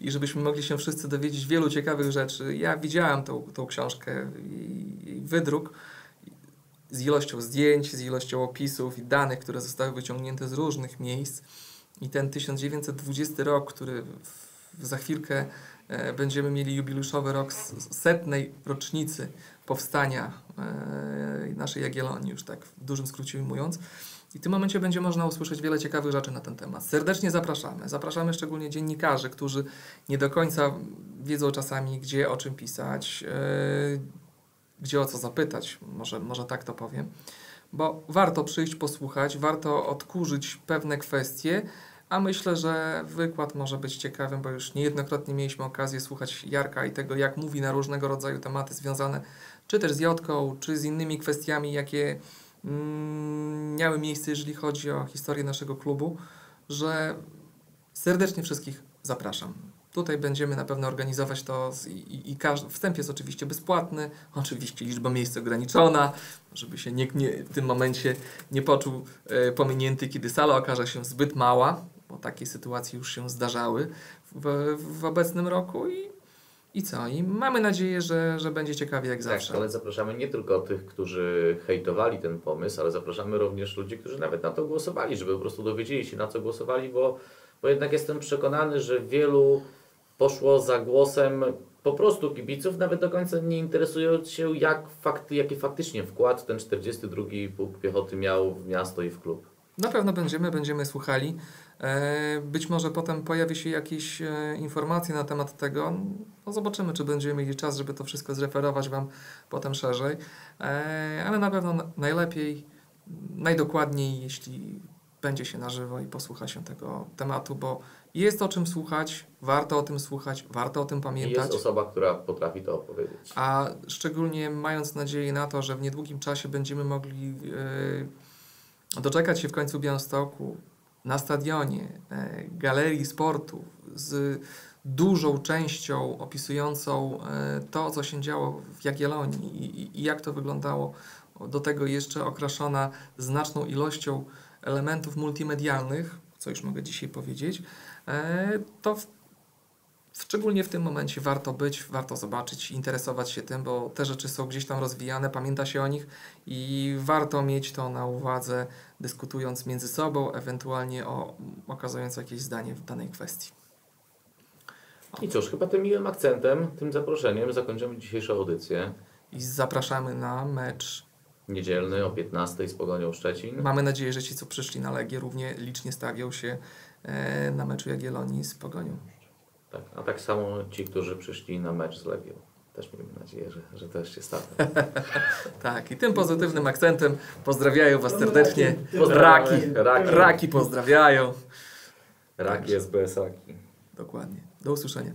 i żebyśmy mogli się wszyscy dowiedzieć wielu ciekawych rzeczy. Ja widziałem tą, tą książkę i, wydruk z ilością zdjęć, z ilością opisów i danych, które zostały wyciągnięte z różnych miejsc. I ten 1920 rok, który w, za chwilkę e, będziemy mieli jubileuszowy rok setnej rocznicy powstania e, naszej Jagiellonii, już tak w dużym skrócie ujmując. I w tym momencie będzie można usłyszeć wiele ciekawych rzeczy na ten temat. Serdecznie zapraszamy. Zapraszamy szczególnie dziennikarzy, którzy nie do końca wiedzą czasami, gdzie o czym pisać, e, gdzie o co zapytać, może, może tak to powiem. Bo warto przyjść, posłuchać, warto odkurzyć pewne kwestie, a myślę, że wykład może być ciekawym, bo już niejednokrotnie mieliśmy okazję słuchać Jarka i tego, jak mówi na różnego rodzaju tematy związane czy też z Jotką, czy z innymi kwestiami, jakie mm, miały miejsce, jeżeli chodzi o historię naszego klubu, że serdecznie wszystkich zapraszam. Tutaj będziemy na pewno organizować to i, i, każdy, wstęp jest oczywiście bezpłatny, oczywiście liczba miejsc ograniczona, żeby się nikt nie, w tym momencie nie poczuł e, pominięty, kiedy sala okaże się zbyt mała, bo takie sytuacje już się zdarzały w, w obecnym roku i, i co? I mamy nadzieję, że, że będzie ciekawie jak zawsze. Tak, ale zapraszamy nie tylko tych, którzy hejtowali ten pomysł, ale zapraszamy również ludzi, którzy nawet na to głosowali, żeby po prostu dowiedzieli się na co głosowali, bo, bo jednak jestem przekonany, że wielu poszło za głosem po prostu kibiców, nawet do końca nie interesując się, jak fakty, jaki faktycznie wkład ten 42 Pułk Piechoty miał w miasto i w klub. Na pewno będziemy, będziemy słuchali. E, Być może potem pojawi się jakieś e, informacje na temat tego. No zobaczymy, czy będziemy mieli czas, żeby to wszystko zreferować Wam potem szerzej. E, Ale na pewno na- najlepiej, najdokładniej, jeśli będzie się na żywo i posłucha się tego tematu, bo jest o czym słuchać, warto o tym słuchać, warto o tym I pamiętać. jest osoba, która potrafi to opowiedzieć. A szczególnie mając nadzieję na to, że w niedługim czasie będziemy mogli e, doczekać się w końcu Białymstoku na stadionie, e, galerii sportu z dużą częścią opisującą e, to, co się działo w Jagiellonii i, jak to wyglądało. Do tego jeszcze okraszona znaczną ilością elementów multimedialnych, co już mogę dzisiaj powiedzieć, e, to w, szczególnie w tym momencie warto być, warto zobaczyć, interesować się tym, bo te rzeczy są gdzieś tam rozwijane, pamięta się o nich i warto mieć to na uwadze, dyskutując między sobą, ewentualnie o, okazując jakieś zdanie w danej kwestii. I cóż, chyba tym miłym akcentem, tym zaproszeniem zakończymy dzisiejszą audycję. I zapraszamy na mecz. Niedzielny o 15 z Pogonią Szczecin. Mamy nadzieję, że ci, co przyszli na Legię, równie licznie stawią się e, na meczu Jagiellonii z Pogonią. Tak, a tak samo ci, którzy przyszli na mecz z Legią. Też miejmy nadzieję, że, że też się staną. Tak, i tym pozytywnym akcentem pozdrawiają Was serdecznie. Raki, Raki. raki pozdrawiają. Raki SBS-aki. Dokładnie. Do usłyszenia.